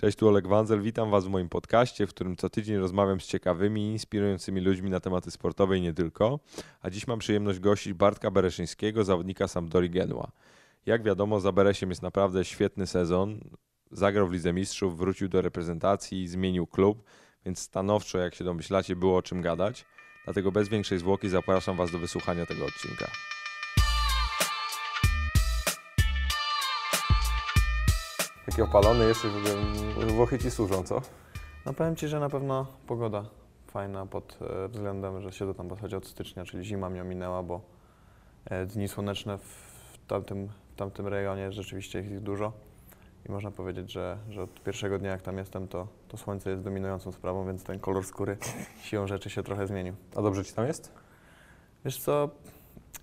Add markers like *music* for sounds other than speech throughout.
Cześć, tu Oleg Wanzel. Witam Was w moim podcaście, w którym co tydzień rozmawiam z ciekawymi, inspirującymi ludźmi na tematy sportowe i nie tylko. A dziś mam przyjemność gościć Bartka Bereszyńskiego, zawodnika Sampdori Genua. Jak wiadomo, za Beresiem jest naprawdę świetny sezon. Zagrał w Lidze Mistrzów, wrócił do reprezentacji, zmienił klub, więc stanowczo, jak się domyślacie, było o czym gadać. Dlatego bez większej zwłoki zapraszam Was do wysłuchania tego odcinka. Taki opalony jesteś, w ogóle Włochy Ci służą, co? No powiem Ci, że na pewno pogoda fajna pod e, względem, że siedzę tam w zasadzie od stycznia, czyli zima mnie ominęła, bo e, dni słoneczne w tamtym, w tamtym rejonie rzeczywiście jest ich dużo. I można powiedzieć, że, że od pierwszego dnia jak tam jestem, to, to słońce jest dominującą sprawą, więc ten kolor skóry siłą rzeczy się trochę zmienił. A dobrze Ci tam jest? Wiesz co,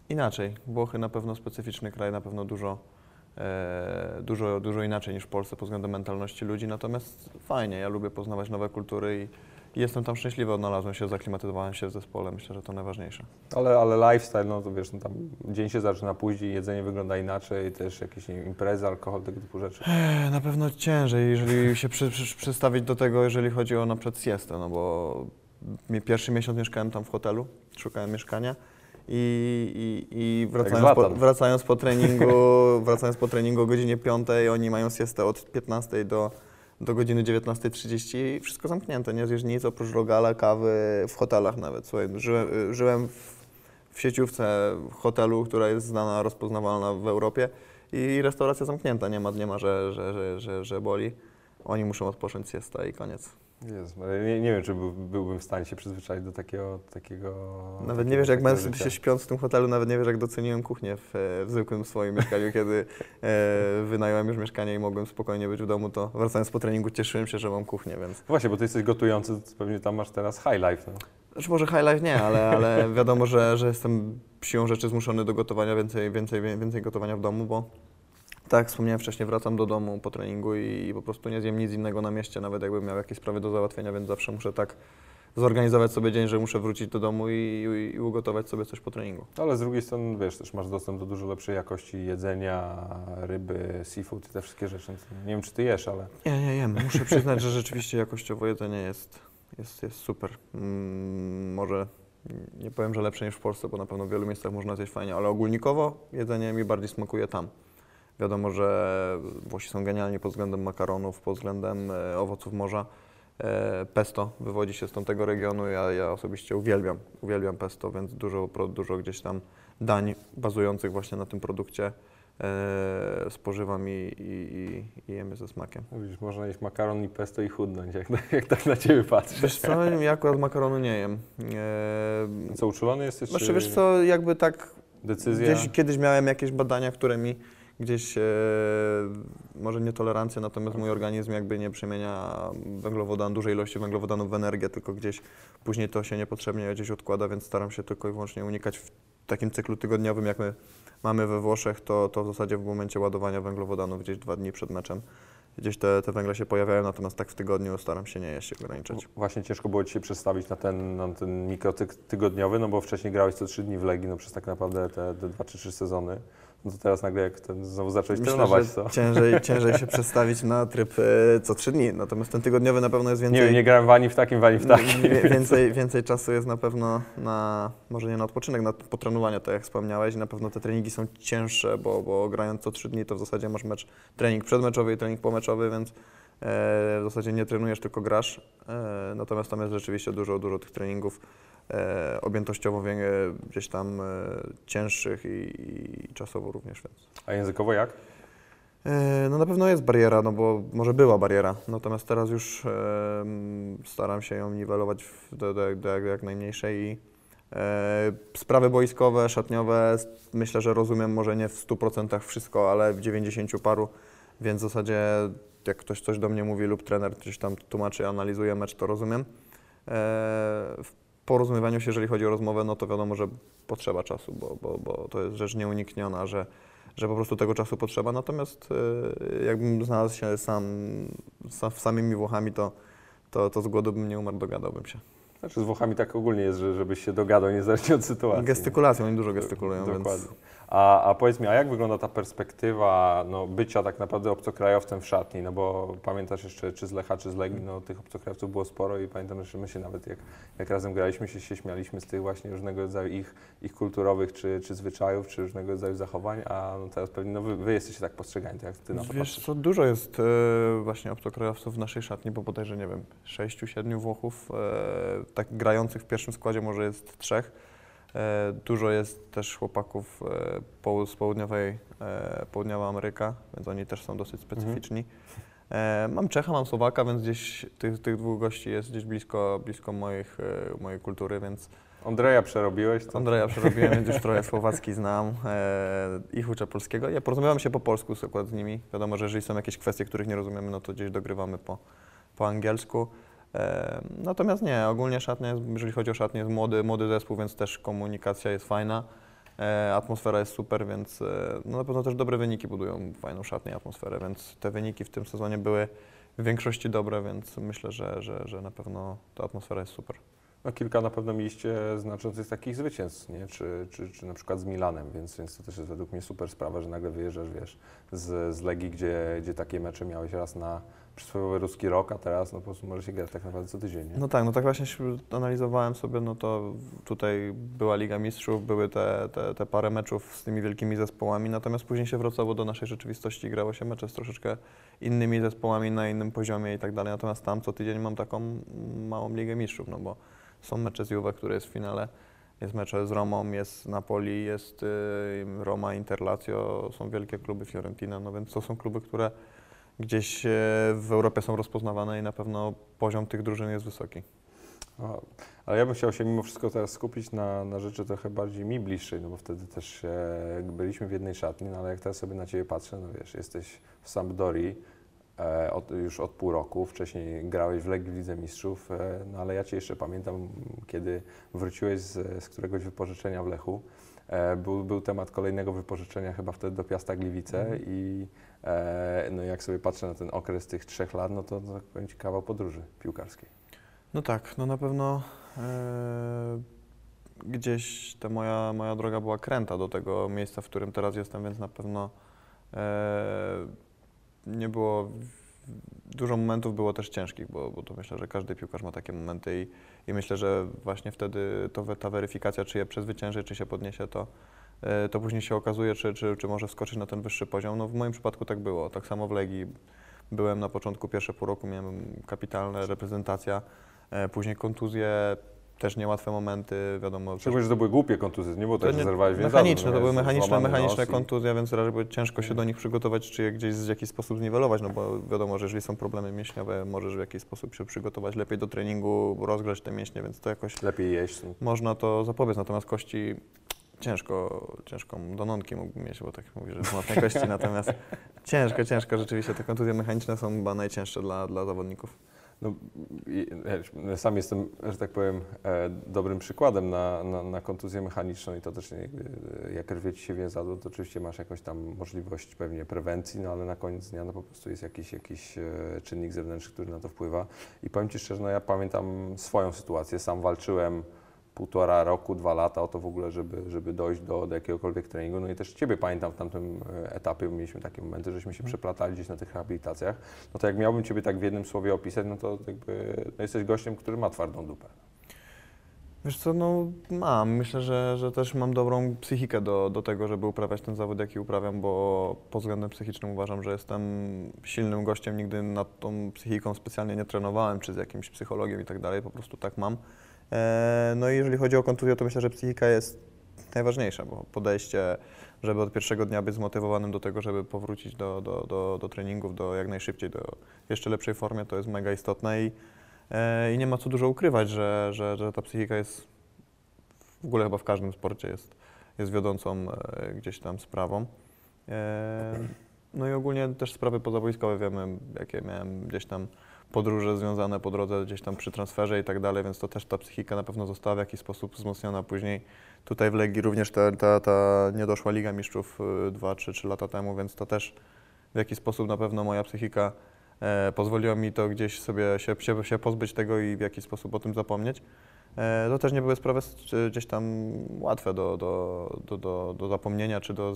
inaczej. Włochy na pewno specyficzny kraj, na pewno dużo, dużo, dużo inaczej niż w Polsce pod względem mentalności ludzi, natomiast fajnie, ja lubię poznawać nowe kultury i, jestem tam szczęśliwy, odnalazłem się, zaklimatyzowałem się w zespole, myślę, że to najważniejsze. Ale, ale lifestyle, no to wiesz, no tam dzień się zaczyna później, jedzenie wygląda inaczej, też jakieś nie wiem, imprezy, alkohol, tego typu rzeczy. Ech, Na pewno ciężej, jeżeli się przy, przy, przystawić do tego, jeżeli chodzi o na przykład siestę, no bo pierwszy miesiąc mieszkałem tam w hotelu, szukałem mieszkania i, i, i wracając, po, wracając po treningu, *laughs* wracając po treningu o godzinie 5, oni mają siestę od 15 do, do godziny 19.30 i wszystko zamknięte, nie zjesz nic oprócz rogala, kawy, w hotelach nawet. Słuchaj, żyłem, żyłem w, w sieciówce hotelu, która jest znana, rozpoznawalna w Europie i restauracja zamknięta, nie ma, nie ma że, że, że, że, że boli. Oni muszą odpocząć siesta i koniec. Jezus, ale nie, nie wiem, czy był, byłbym w stanie się przyzwyczaić do takiego... takiego Nawet takiego, nie wiesz, jak mężczyzn się śpiąc w tym hotelu, nawet nie wiesz, jak doceniłem kuchnię w, e, w zwykłym swoim *laughs* mieszkaniu, kiedy e, wynająłem już mieszkanie i mogłem spokojnie być w domu, to wracając po treningu cieszyłem się, że mam kuchnię, więc... Właśnie, bo Ty jesteś gotujący, to pewnie tam masz teraz high life, no. Znaczy może high life nie, ale, ale wiadomo, że, że jestem siłą rzeczy zmuszony do gotowania, więcej, więcej, więcej gotowania w domu, bo tak wspomniałem wcześniej, wracam do domu po treningu i po prostu nie zjem nic innego na mieście, nawet jakbym miał jakieś sprawy do załatwienia, więc zawsze muszę tak zorganizować sobie dzień, że muszę wrócić do domu i, i, i ugotować sobie coś po treningu. Ale z drugiej strony, wiesz, też masz dostęp do dużo lepszej jakości jedzenia, ryby, seafood i te wszystkie rzeczy. Nie wiem, czy Ty jesz, ale... Nie, nie jem. Muszę przyznać, że rzeczywiście jakościowo jedzenie jest, jest, jest super. Mm, może nie powiem, że lepsze niż w Polsce, bo na pewno w wielu miejscach można zjeść fajnie, ale ogólnikowo jedzenie mi bardziej smakuje tam. Wiadomo, że Włosi są genialni pod względem makaronów, pod względem e, owoców morza. E, pesto wywodzi się z tamtego regionu, ja, ja osobiście uwielbiam, uwielbiam pesto, więc dużo, dużo gdzieś tam dań bazujących właśnie na tym produkcie e, spożywam i, i, i, i jemy ze smakiem. Widzisz, można jeść makaron i pesto i chudnąć, jak, *laughs* jak tak na Ciebie patrzę. Wiesz co, ja akurat makaronu nie jem. E, Co, uczulony jesteś, znaczy czy wiesz co, jakby tak decyzja? gdzieś kiedyś miałem jakieś badania, które mi gdzieś, e, może nietolerancję, natomiast mój organizm jakby nie przemienia węglowodan, dużej ilości węglowodanów w energię, tylko gdzieś później to się niepotrzebnie gdzieś odkłada, więc staram się tylko i wyłącznie unikać w takim cyklu tygodniowym, jak my mamy we Włoszech, to, to w zasadzie w momencie ładowania węglowodanów gdzieś dwa dni przed meczem gdzieś te, te węgle się pojawiają, natomiast tak w tygodniu staram się nie jeść, ograniczać. Właśnie ciężko było Ci się przestawić na ten, na ten mikrotyk tygodniowy, no bo wcześniej grałeś co trzy dni w Legii, no przez tak naprawdę te, te dwa czy trzy sezony. No to teraz nagle jak ten, znowu zacząłeś Myślę, trenować, to... ciężej, *laughs* ciężej się przestawić na tryb e, co trzy dni, natomiast ten tygodniowy na pewno jest więcej, Nie wiem, nie grałem w ani w takim, w ani w takim. *laughs* więcej, więcej czasu jest na pewno na, może nie na odpoczynek, na potrenowanie, tak jak wspomniałeś, na pewno te treningi są cięższe, bo, bo grając co trzy dni to w zasadzie masz mecz, trening przedmeczowy i trening pomeczowy, więc e, w zasadzie nie trenujesz, tylko grasz, e, natomiast tam jest rzeczywiście dużo, dużo tych treningów e, objętościowo wie- gdzieś tam e, cięższych i, i czasowo również, więc. A językowo jak? E, No na pewno jest bariera, no bo może była bariera, natomiast teraz już em, staram się ją niwelować do, do, do jak, najmniejszej i e, sprawy boiskowe, szatniowe, myślę, że rozumiem może nie w 100% wszystko, ale w 90 paru, więc w zasadzie jak ktoś coś do mnie mówi lub trener gdzieś tam tłumaczy, analizuje mecz, to rozumiem. E, w porozumiewaniu się, jeżeli chodzi o rozmowę, no to wiadomo, że potrzeba czasu, bo, bo, bo to jest rzecz nieunikniona, że że po prostu tego czasu potrzeba. Natomiast e, jakbym znalazł się sam, sam samymi Włochami, to, to, to z głodu bym nie umarł, dogadałbym się. Znaczy z Włochami tak ogólnie jest, że żebyś się dogadał niezależnie od sytuacji. Gestykulacją, oni dużo gestykulują, Dokładnie. więc A, a powiedz mi, a jak wygląda ta perspektywa no, bycia tak naprawdę obcokrajowcem w szatni? No bo pamiętasz jeszcze, czy z Lecha, czy z Legii, no tych obcokrajowców było sporo i pamiętam, że my się nawet jak, jak razem graliśmy, się, się śmialiśmy z tych właśnie różnego rodzaju ich, ich kulturowych, czy, czy zwyczajów, czy różnego rodzaju zachowań, a no teraz pewnie no, wy, wy jesteście tak postrzegani, to jak ty na to Wiesz patrzysz? co, dużo jest e, właśnie obcokrajowców w naszej szatni, bo bodajże, nie wiem, sześciu, siedmiu Włochów, e, tak grających w pierwszym składzie może jest trzech. E, dużo jest też chłopaków e, z południowej, e, południowa Ameryka, więc oni też są dosyć specyficzni. E, mam Czecha, mam Słowaka, więc gdzieś tych, tych dwóch gości jest gdzieś blisko, blisko moich, mojej kultury, więc Andrzeja przerobiłeś? To... Andrzeja przerobiłem, więc już trochę *laughs* słowacki znam. E, ich uczę polskiego. Ja porozumiewam się po polsku z- akurat z nimi. Wiadomo, że jeżeli są jakieś kwestie, których nie rozumiemy, no to gdzieś dogrywamy po, po angielsku. Natomiast nie, ogólnie szatnia, jest, jeżeli chodzi o szatnię, jest młody, młody zespół, więc też komunikacja jest fajna. E, atmosfera jest super, więc e, no na pewno też dobre wyniki budują fajną szatnię atmosferę, więc te wyniki w tym sezonie były w większości dobre, więc myślę, że, że, że na pewno ta atmosfera jest super. No kilka na pewno mieliście znaczących takich zwycięstw, nie? Czy, czy, czy na przykład z Milanem, więc, więc to też jest według mnie super sprawa, że nagle wyjeżdżasz, wiesz, z, z Legii, gdzie, gdzie takie mecze miałeś raz na przysłowiowy ruski rok, a teraz no po prostu może się grać tak naprawdę co tydzień, nie? No tak, no tak właśnie analizowałem sobie, no to tutaj była Liga Mistrzów, były te, te, te parę meczów z tymi wielkimi zespołami, natomiast później się wracało do naszej rzeczywistości grało się mecze z troszeczkę innymi zespołami na innym poziomie i tak dalej, natomiast tam co tydzień mam taką małą Ligę Mistrzów, no bo są mecze z Juve, które jest w finale, jest mecze z Romą, jest Napoli, jest y, Roma, Interlatio, są wielkie kluby, Fiorentina, no więc to są kluby, które gdzieś e, w Europie są rozpoznawane i na pewno poziom tych drużyn jest wysoki. Ale ja bym chciał się mimo wszystko teraz skupić na, na rzeczy trochę bardziej mi bliższej, no bo wtedy też się, byliśmy w jednej szatni, no ale jak teraz sobie na Ciebie patrzę, no wiesz, jesteś w Sampdorii e, od, już od pół roku, wcześniej grałeś w Legii w Lidze Mistrzów, e, no ale ja Cię jeszcze pamiętam, kiedy wróciłeś z, z któregoś wypożyczenia w Lechu, e, był, był temat kolejnego wypożyczenia chyba wtedy do Piasta Gliwice Mhm. i e, no jak sobie patrzę na ten okres tych trzech lat, no to, to powiem Ci kawał podróży piłkarskiej. No tak, no na pewno e, gdzieś ta moja, moja droga była kręta do tego miejsca, w którym teraz jestem, więc na pewno e, nie było. Dużo momentów było też ciężkich, bo, bo to myślę, że każdy piłkarz ma takie momenty i, i myślę, że właśnie wtedy to, ta weryfikacja, czy je przezwycięży, czy się podniesie, to, e, to później się okazuje, czy, czy, czy może wskoczyć na ten wyższy poziom. No w moim przypadku tak było. Tak samo w Legii byłem na początku, pierwsze pół roku miałem kapitalne reprezentacja, e, później kontuzje, też niełatwe momenty, wiadomo. Szczególnie, że to były głupie kontuzje, to nie było tak, że zerwałeś więzadło. mechaniczne, no to były mechaniczne, mechaniczne kontuzje, więc raczej było ciężko się do nich przygotować, czy je gdzieś w jakiś sposób zniwelować, no bo wiadomo, że jeżeli są problemy mięśniowe, możesz w jakiś sposób się przygotować lepiej do treningu, rozgrzać te mięśnie, więc to jakoś Lepiej jeść. można to zapobiec, natomiast kości ciężko, ciężką dononki mógłbym mieć, bo tak mówię, że mocne kości, natomiast ciężko, ciężko, rzeczywiście te kontuzje mechaniczne są chyba najcięższe dla, dla zawodników. No, i- ja sam jestem, że tak powiem, e, dobrym przykładem na, na, na kontuzję mechaniczną i to też nie, e, jak rwie ci się więzadło, to oczywiście masz jakąś tam możliwość pewnie prewencji, no ale na koniec dnia no, po prostu jest jakiś, jakiś e, czynnik zewnętrzny, który na to wpływa. I powiem Ci szczerze, no ja pamiętam swoją sytuację, sam walczyłem półtora roku, dwa lata o to w ogóle, żeby, żeby dojść do, do jakiegokolwiek treningu. No i też Ciebie pamiętam w tamtym e, etapie, mieliśmy takie momenty, żeśmy się przeplatali gdzieś na tych rehabilitacjach. No to jak miałbym Ciebie tak w jednym słowie opisać, no to jakby no jesteś gościem, który ma twardą dupę. Wiesz co, no mam. Myślę, że, że też mam dobrą psychikę do, do tego, żeby uprawiać ten zawód, jaki uprawiam, bo pod względem psychicznym uważam, że jestem silnym gościem. Nigdy nad tą psychiką specjalnie nie trenowałem, czy z jakimś psychologiem i tak dalej, po prostu tak mam. E, no i jeżeli chodzi o kontuzję, to myślę, że psychika jest najważniejsza, bo podejście, żeby od pierwszego dnia być zmotywowanym do tego, żeby powrócić do, do, do, do treningów, do jak najszybciej, do jeszcze lepszej formie, to jest mega istotne i E, I nie ma co dużo ukrywać, że, że, że ta psychika jest w ogóle chyba w każdym sporcie jest, jest wiodącą e, gdzieś tam sprawą. No i ogólnie też sprawy pozawojskowe wiemy, jakie miałem gdzieś tam podróże związane po drodze, gdzieś tam przy transferze i tak dalej, więc to też ta psychika na pewno została w jakiś sposób wzmocniona później. Tutaj w Legii również ta, ta, ta niedoszła Liga Mistrzów y, dwa czy trzy lata temu, więc to też w jakiś sposób na pewno moja psychika e, pozwoliło mi to gdzieś sobie się, się, się pozbyć tego i w jakiś sposób o tym zapomnieć. E, to też nie były sprawy gdzieś tam łatwe do, do, do, do, do zapomnienia czy do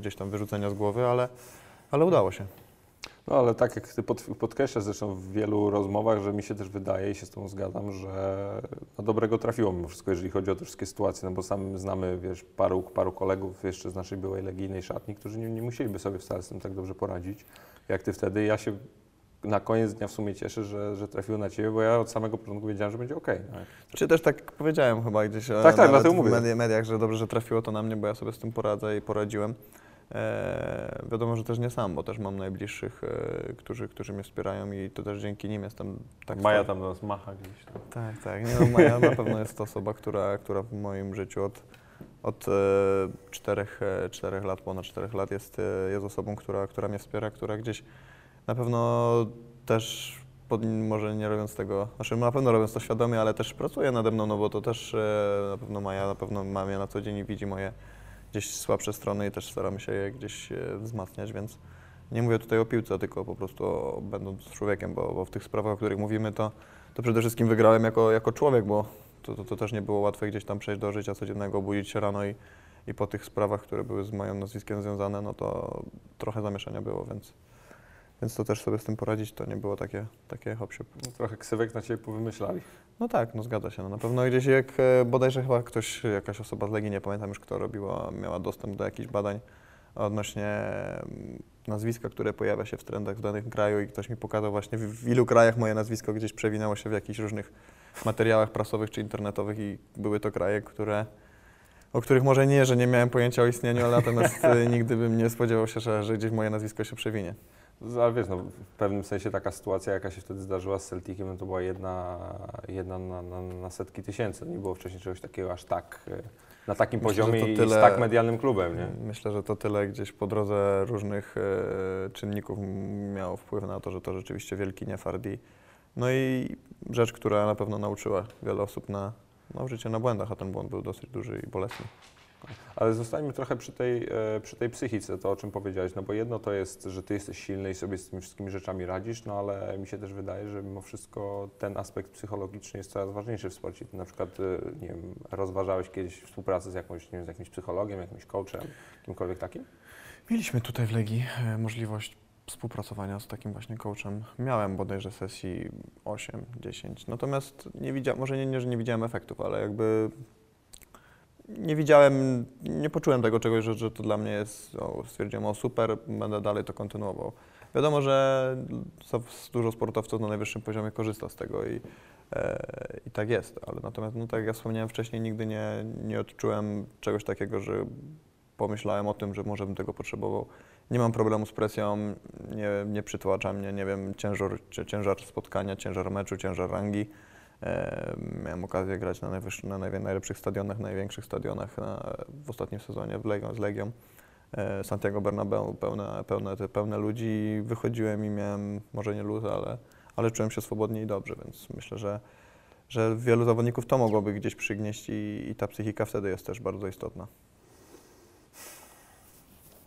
gdzieś tam wyrzucenia z głowy, ale, ale udało się. No ale tak jak ty pod, podkreślasz zresztą w wielu rozmowach, że mi się też wydaje i się z tą zgadzam, że na dobrego trafiło mimo wszystko, jeżeli chodzi o te wszystkie sytuacje, no bo sam znamy, wiesz, paru, paru kolegów jeszcze z naszej byłej legijnej szatni, którzy nie, nie musieliby sobie wcale z tym tak dobrze poradzić, jak ty wtedy. Ja się na koniec dnia w sumie cieszę, że, że trafiło na ciebie, bo ja od samego początku wiedziałem, że będzie okej. no. Czy też tak powiedziałem chyba gdzieś e, Tak, tak, w medi- mediach, że dobrze, że trafiło to na mnie, bo ja sobie z tym poradzę i poradziłem. E, wiadomo, że też nie sam, bo też mam najbliższych, e, którzy, którzy mnie wspierają i to też dzięki nim jestem tak Maja tam do nas macha gdzieś tam. Tak, tak. Nie, no, Maja na pewno jest to osoba, która, która w moim życiu od, od e, czterech, e, czterech lat, ponad czterech lat jest, e, jest osobą, która, która mnie wspiera, która gdzieś na pewno też, pod, może nie robiąc tego, znaczy na pewno robiąc to świadomie, ale też pracuje nade mną, no bo to też e, na pewno Maja na pewno ma mnie na co dzień i widzi moje gdzieś słabsze strony i też staramy się je gdzieś e, wzmacniać, więc nie mówię tutaj o piłce, tylko po prostu o, będąc człowiekiem, bo, bo w tych sprawach, o których mówimy, to, to przede wszystkim wygrałem jako, jako człowiek, bo to, to, to też nie było łatwe gdzieś tam przejść do życia codziennego, obudzić się rano i, i po tych sprawach, które były z moim nazwiskiem związane, no to trochę zamieszania było, więc, więc to też sobie z tym poradzić, to nie było takie, takie hop No, trochę ksywek na ciebie powymyślali. No tak, no zgadza się. No, na pewno gdzieś jak e, bodajże chyba ktoś, jakaś osoba z Legii, nie pamiętam już kto robiła, miała dostęp do jakichś badań odnośnie mm, nazwiska, które pojawia się w trendach w danym kraju i ktoś mi pokazał właśnie w, w ilu krajach moje nazwisko gdzieś przewinęło się w jakichś różnych materiałach prasowych czy internetowych i były to kraje, które o których może nie, że nie miałem pojęcia o istnieniu, ale natomiast e, nigdy bym nie spodziewał się, że, że gdzieś moje nazwisko się przewinie. Ale wiesz, no, w pewnym sensie taka sytuacja, jaka się wtedy zdarzyła z Celticiem, no to była jedna, jedna na, na, na setki tysięcy. Nie było wcześniej czegoś takiego aż tak, e, na takim Myślę, poziomie to i tyle- z tak medialnym klubem, nie? Myślę, że to tyle gdzieś po drodze różnych e, czynników miało wpływ na to, że to rzeczywiście wielki niefart i no i rzecz, która na pewno nauczyła wiele osób na, no, życie na błędach, a ten błąd był dosyć duży i bolesny. Ale zostańmy trochę przy tej, e, przy tej psychice, to o czym powiedziałeś, no bo jedno to jest, że ty jesteś silny i sobie z tymi wszystkimi rzeczami radzisz, no ale mi się też wydaje, że mimo wszystko ten aspekt psychologiczny jest coraz ważniejszy w sporcie. Ty na przykład, e, nie wiem, rozważałeś kiedyś współpracę z, jakąś, wiem, z jakimś psychologiem, jakimś coachem, kimkolwiek takim? Mieliśmy tutaj w Legii e, możliwość współpracowania z takim właśnie coachem. Miałem bodajże sesji 8, 10, natomiast nie widziałem, może nie, nie, że nie widziałem efektów, ale jakby nie widziałem, nie poczułem tego czegoś, że, że to dla mnie jest, o, stwierdziłem, o super, będę dalej to kontynuował. Wiadomo, że dużo sportowców na najwyższym poziomie korzysta z tego i, e, i tak jest, ale natomiast, no tak jak ja wspomniałem wcześniej, nigdy nie, nie odczułem czegoś takiego, że pomyślałem o tym, że może bym tego potrzebował. Nie mam problemu z presją, nie, nie przytłacza mnie, nie wiem, ciężar, ciężar spotkania, ciężar meczu, ciężar rangi. Miałem okazję grać na, najwyższych, na najlepszych stadionach, największych stadionach na, w ostatnim sezonie w Legion, z Legią. E, Santiago Bernabeu, pełne, pełne, pełne ludzi. Wychodziłem i miałem, może nie luz, ale, ale czułem się swobodnie i dobrze, więc myślę, że, że wielu zawodników to mogłoby gdzieś przygnieść i, i ta psychika wtedy jest też bardzo istotna.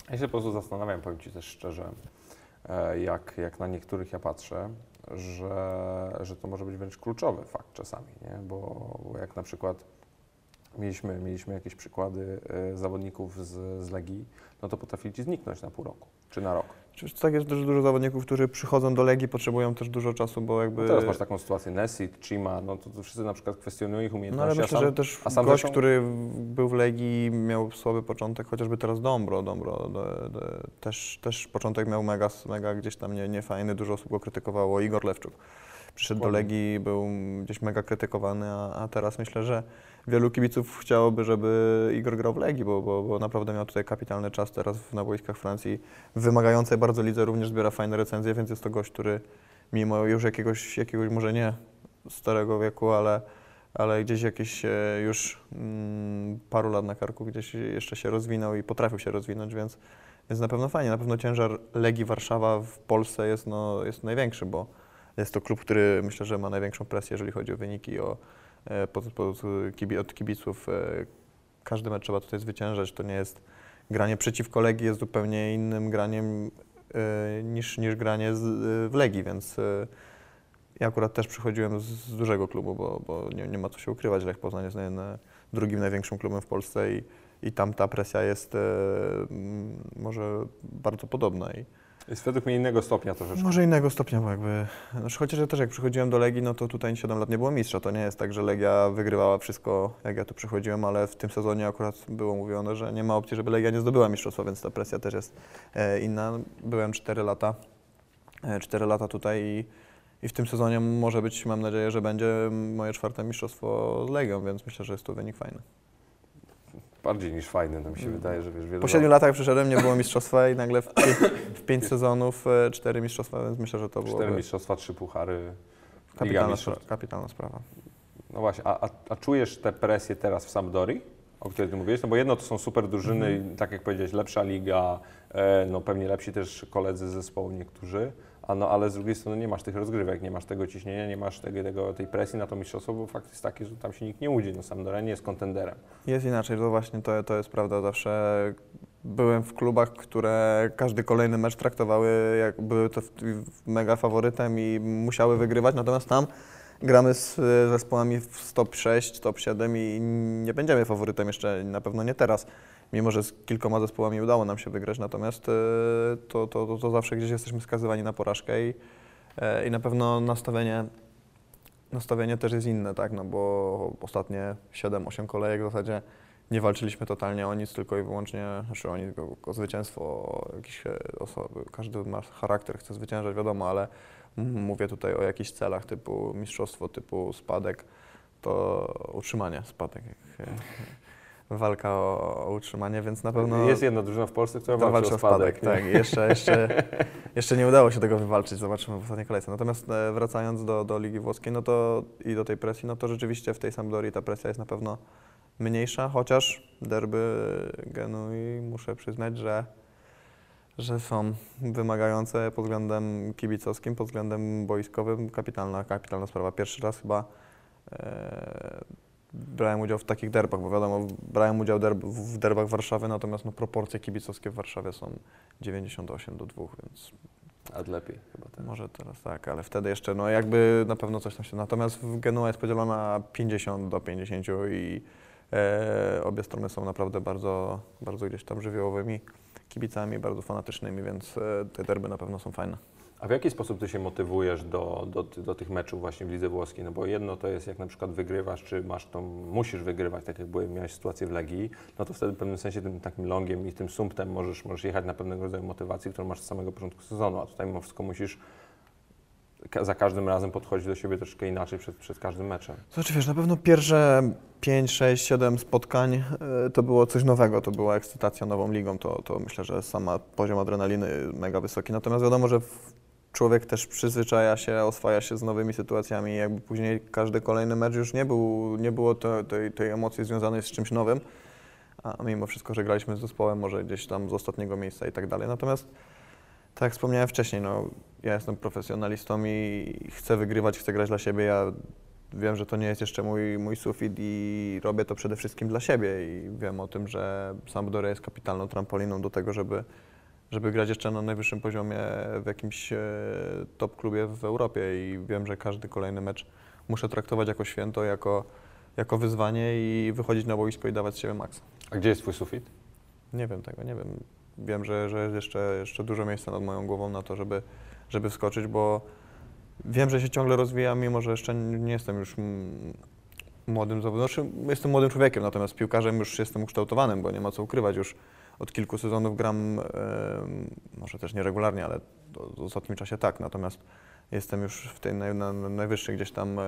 Ja się po prostu zastanawiam, powiem Ci też szczerze, e, jak, jak na niektórych ja patrzę, że, że to może być wręcz kluczowy fakt czasami, nie? Bo, bo jak na przykład mieliśmy, mieliśmy jakieś przykłady e, zawodników z, z Legii, no to potrafili Ci zniknąć na pół roku, czy na rok. Oczywiście tak jest też dużo zawodników, którzy przychodzą do Legii, potrzebują też dużo czasu, bo jakby... No teraz masz taką sytuację Nessit, Chima, no to, to wszyscy na przykład kwestionują ich No umiejętności, ale myślę, sam, że też a sam gość, zresztą- który był w Legii, miał słaby początek, chociażby teraz Dombro, Dombro de, de, też, też początek miał mega, mega gdzieś tam nie, niefajny, dużo osób go krytykowało, Igor Lewczuk. Przyszedł do Dokładnie. Legii, był gdzieś mega krytykowany, a, a teraz myślę, że wielu kibiców chciałoby, żeby Igor grał w Legii, bo, bo, bo naprawdę miał tutaj kapitalny czas teraz na boiskach Francji. Wymagającej bardzo lidze również zbiera fajne recenzje, więc jest to gość, który mimo już jakiegoś, jakiegoś może nie starego wieku, ale, ale gdzieś jakieś e, już mm, paru lat na karku gdzieś jeszcze się rozwinął i potrafił się rozwinąć, więc, więc na pewno fajnie. Na pewno ciężar Legii Warszawa w Polsce jest, no, jest największy, bo jest to klub, który myślę, że ma największą presję, jeżeli chodzi o wyniki, o, pod, pod, kibi, od kibiców. e, Każdy mecz trzeba tutaj zwyciężać. To nie jest granie przeciwko Legii, jest zupełnie innym graniem y, niż, niż granie z, w Legii, więc ja akurat też przychodziłem z, z dużego klubu, bo, bo nie, nie ma co się ukrywać, Lech Poznań jest na, drugim największym klubem w Polsce i, i tam ta presja jest może bardzo podobna. I, Jest według mnie innego stopnia troszeczkę. może innego stopnia, bo jakby. Znaczy, chociaż ja też jak przychodziłem do Legii, no to tutaj 7 lat nie było mistrza. To nie jest tak, że Legia wygrywała wszystko, jak ja tu przychodziłem, ale w tym sezonie akurat było mówione, że nie ma opcji, żeby Legia nie zdobyła mistrzostwa, więc ta presja też jest e, inna. Byłem 4 lata, e, 4 lata tutaj i, i w tym sezonie może być, mam nadzieję, że będzie moje czwarte mistrzostwo z Legią, więc myślę, że jest to wynik fajny. Bardziej niż fajny, to mi się Mm. wydaje, że wiesz, wiele Po 7 latach przyszedłem, nie było mistrzostwa i nagle w, w 5 sezonów 4 mistrzostwa, więc myślę, że to było Cztery mistrzostwa, trzy puchary, kapitalna, spra- kapitalna sprawa. No właśnie, a, a, a czujesz tę presję teraz w Sampdori, o której ty mówiłeś? No bo jedno to są super drużyny, i tak jak powiedziałeś, lepsza liga, e, no pewnie lepsi też koledzy z zespołu niektórzy, a no, ale z drugiej strony nie masz tych rozgrywek, nie masz tego ciśnienia, nie masz tego, tego, tej presji na to mistrzostwo, bo fakt jest taki, że tam się nikt nie łudzi. No Sampdoria nie jest kontenderem. Jest inaczej, to właśnie to, to jest prawda. Zawsze byłem w klubach, które każdy kolejny mecz traktowały jak były to mega faworytem i musiały wygrywać, natomiast tam gramy z zespołami w top 6, top 7 i nie będziemy faworytem jeszcze, na pewno nie teraz. Mimo, że z kilkoma zespołami udało nam się wygrać, natomiast e, to, to, to, to zawsze gdzieś jesteśmy skazywani na porażkę i, e, i na pewno nastawienie nastawienie też jest inne, tak, no bo ostatnie 7-8 kolejek w zasadzie nie walczyliśmy totalnie o nic, tylko i wyłącznie, znaczy o nic, o, o zwycięstwo, o jakieś osoby, każdy ma charakter, chce zwyciężać, wiadomo, ale mówię tutaj o jakichś celach typu mistrzostwo, typu spadek, to utrzymanie, spadek, walka o, o utrzymanie, więc na pewno... Jest jedna drużyna w Polsce, która To walczy o spadek. nie? tak. Jeszcze, jeszcze, *laughs* jeszcze nie udało się tego wywalczyć, zobaczymy w ostatniej kolejce. Natomiast e, wracając do, do Ligi Włoskiej no to, i do tej presji, no to rzeczywiście w tej Sampdorii ta presja jest na pewno mniejsza, chociaż derby Genui muszę przyznać, że, że są wymagające pod względem kibicowskim, pod względem boiskowym. Kapitalna, kapitalna sprawa. Pierwszy raz chyba e, brałem udział w takich derbach, bo wiadomo, brałem udział derb, w derbach Warszawy, natomiast no, proporcje kibicowskie w Warszawie są 98 do 2, więc A lepiej chyba ten. może teraz tak, ale wtedy jeszcze, no jakby na pewno coś tam się... Natomiast w Genua jest podzielona 50 do 50 i e, obie strony są naprawdę bardzo, bardzo gdzieś tam żywiołowymi kibicami, bardzo fanatycznymi, więc e, te derby na pewno są fajne. A w jaki sposób ty się motywujesz do, do, do tych meczów właśnie w lidze włoskiej? No bo jedno to jest jak na przykład wygrywasz, czy masz tą, musisz wygrywać, tak jak miałeś sytuację w Legii, no to wtedy w pewnym sensie tym takim longiem i tym sumptem możesz, możesz jechać na pewnego rodzaju motywacji, którą masz z samego początku sezonu, a tutaj mimo wszystko musisz za każdym razem podchodzić do siebie troszkę inaczej przed, przed każdym meczem. Znaczy wiesz, na pewno pierwsze 5, 6, 7 spotkań e, to było coś nowego, to była ekscytacja nową ligą, to, to myślę, że sama poziom adrenaliny mega wysoki. Natomiast wiadomo, że w- człowiek też przyzwyczaja się, oswaja się z nowymi sytuacjami jakby później każdy kolejny mecz już nie, był, nie było tej, tej emocji związanej z czymś nowym, a mimo wszystko, że graliśmy z zespołem może gdzieś tam z ostatniego miejsca i tak dalej. Natomiast tak jak wspomniałem wcześniej, no, ja jestem profesjonalistą i chcę wygrywać, chcę grać dla siebie. Ja wiem, że to nie jest jeszcze mój, mój sufit i robię to przede wszystkim dla siebie i wiem o tym, że Sampdoria jest kapitalną trampoliną do tego, żeby, żeby grać jeszcze na najwyższym poziomie w jakimś e, top klubie w Europie i wiem, że każdy kolejny mecz muszę traktować jako święto, jako, jako wyzwanie i wychodzić na boisko i dawać z siebie maks. A gdzie jest twój sufit? Nie wiem tego, nie wiem. Wiem, że, że jest jeszcze, jeszcze dużo miejsca nad moją głową na to, żeby, żeby wskoczyć, bo wiem, że się ciągle rozwijam, mimo że jeszcze nie jestem już młodym zawodowcem. Znaczy, jestem młodym człowiekiem, natomiast piłkarzem już jestem ukształtowanym, bo nie ma co ukrywać. Już od kilku sezonów gram, może też nieregularnie, ale w ostatnim czasie tak. Natomiast jestem już w tej naj, na, na najwyższej gdzieś tam e,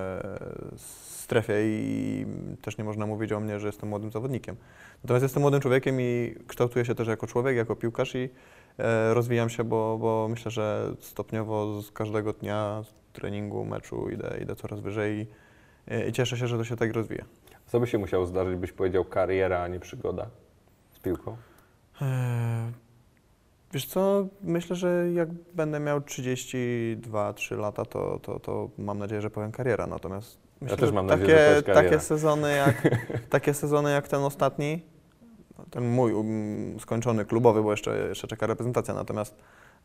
strefie i też nie można mówić o mnie, że jestem młodym zawodnikiem. Natomiast jestem młodym człowiekiem i kształtuję się też jako człowiek, jako piłkarz i e, rozwijam się, bo, bo myślę, że stopniowo z każdego dnia z treningu, meczu idę, idę coraz wyżej i, i cieszę się, że to się tak rozwija. Co by się musiało zdarzyć, byś powiedział kariera, a nie przygoda z piłką? Eee, Wiesz co, myślę, że jak będę miał 32-3 lata, to, to, to mam nadzieję, że powiem kariera. Natomiast myślę, też że mam takie, nadzieję, że takie, sezony jak, *laughs* takie sezony jak ten ostatni, ten mój um, skończony klubowy, bo jeszcze, jeszcze czeka reprezentacja, natomiast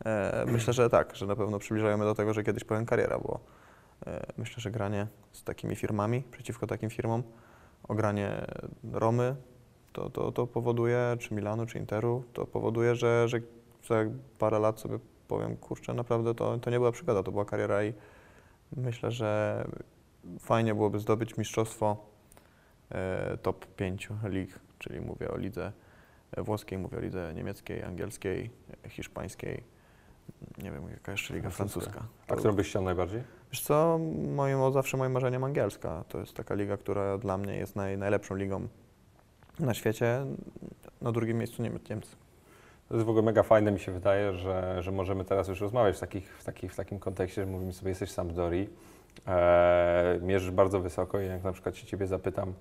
E, myślę, że tak, że na pewno przybliżają mnie do tego, że kiedyś powiem kariera, bo e, myślę, że granie z takimi firmami, przeciwko takim firmom, ogranie Romy, to, to, to powoduje, czy Milanu, czy Interu, to powoduje, że, że za parę lat sobie powiem, kurczę, naprawdę to, to nie była przygoda, to była kariera i myślę, że fajnie byłoby zdobyć mistrzostwo e, top 5 lig, czyli mówię o lidze włoskiej, mówię o lidze niemieckiej, angielskiej, hiszpańskiej, nie wiem, jaka jeszcze liga Francuska. francuska. A którą byś chciał najbardziej? Wiesz co, moim, zawsze moim marzeniem angielska. To jest taka liga, która dla mnie jest naj, najlepszą ligą na świecie. Na drugim miejscu Niemcy. Niemcy. To jest w ogóle mega fajne, mi się wydaje, że, że możemy teraz już rozmawiać w, takich, w, takich, w takim kontekście, że mówimy sobie, jesteś sam Dori, e, mierzysz bardzo wysoko i jak na przykład się Ciebie zapytam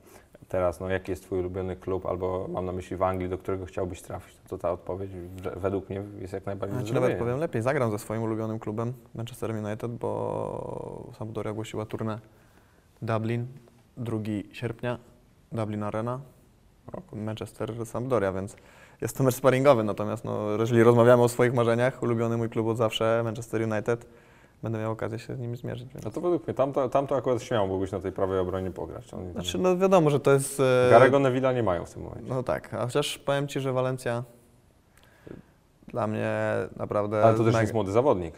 teraz, no jaki jest Twój ulubiony klub, albo mam na myśli w Anglii, do którego chciałbyś trafić, to ta odpowiedź według mnie jest jak najbardziej Znaczy, nawet powiem lepiej, zagram ze swoim ulubionym klubem Manchester United, bo Sampdoria ogłosiła turnę Dublin 2 sierpnia, Dublin Arena, Manchester Sampdoria, więc jest to mecz sparingowy, natomiast no, jeżeli rozmawiamy o swoich marzeniach, ulubiony mój klub od zawsze, Manchester United, będę miał okazję się z nimi zmierzyć. Więc. No to według mnie, tam to, tam to akurat śmiało byłbyś na tej prawej obronie pograć. Tam... Znaczy, no wiadomo, że to jest... e, Garego Neville'a nie mają w tym momencie. No tak, a chociaż powiem Ci, że Walencja dla mnie naprawdę... Ale to też mega- jest młody zawodnik.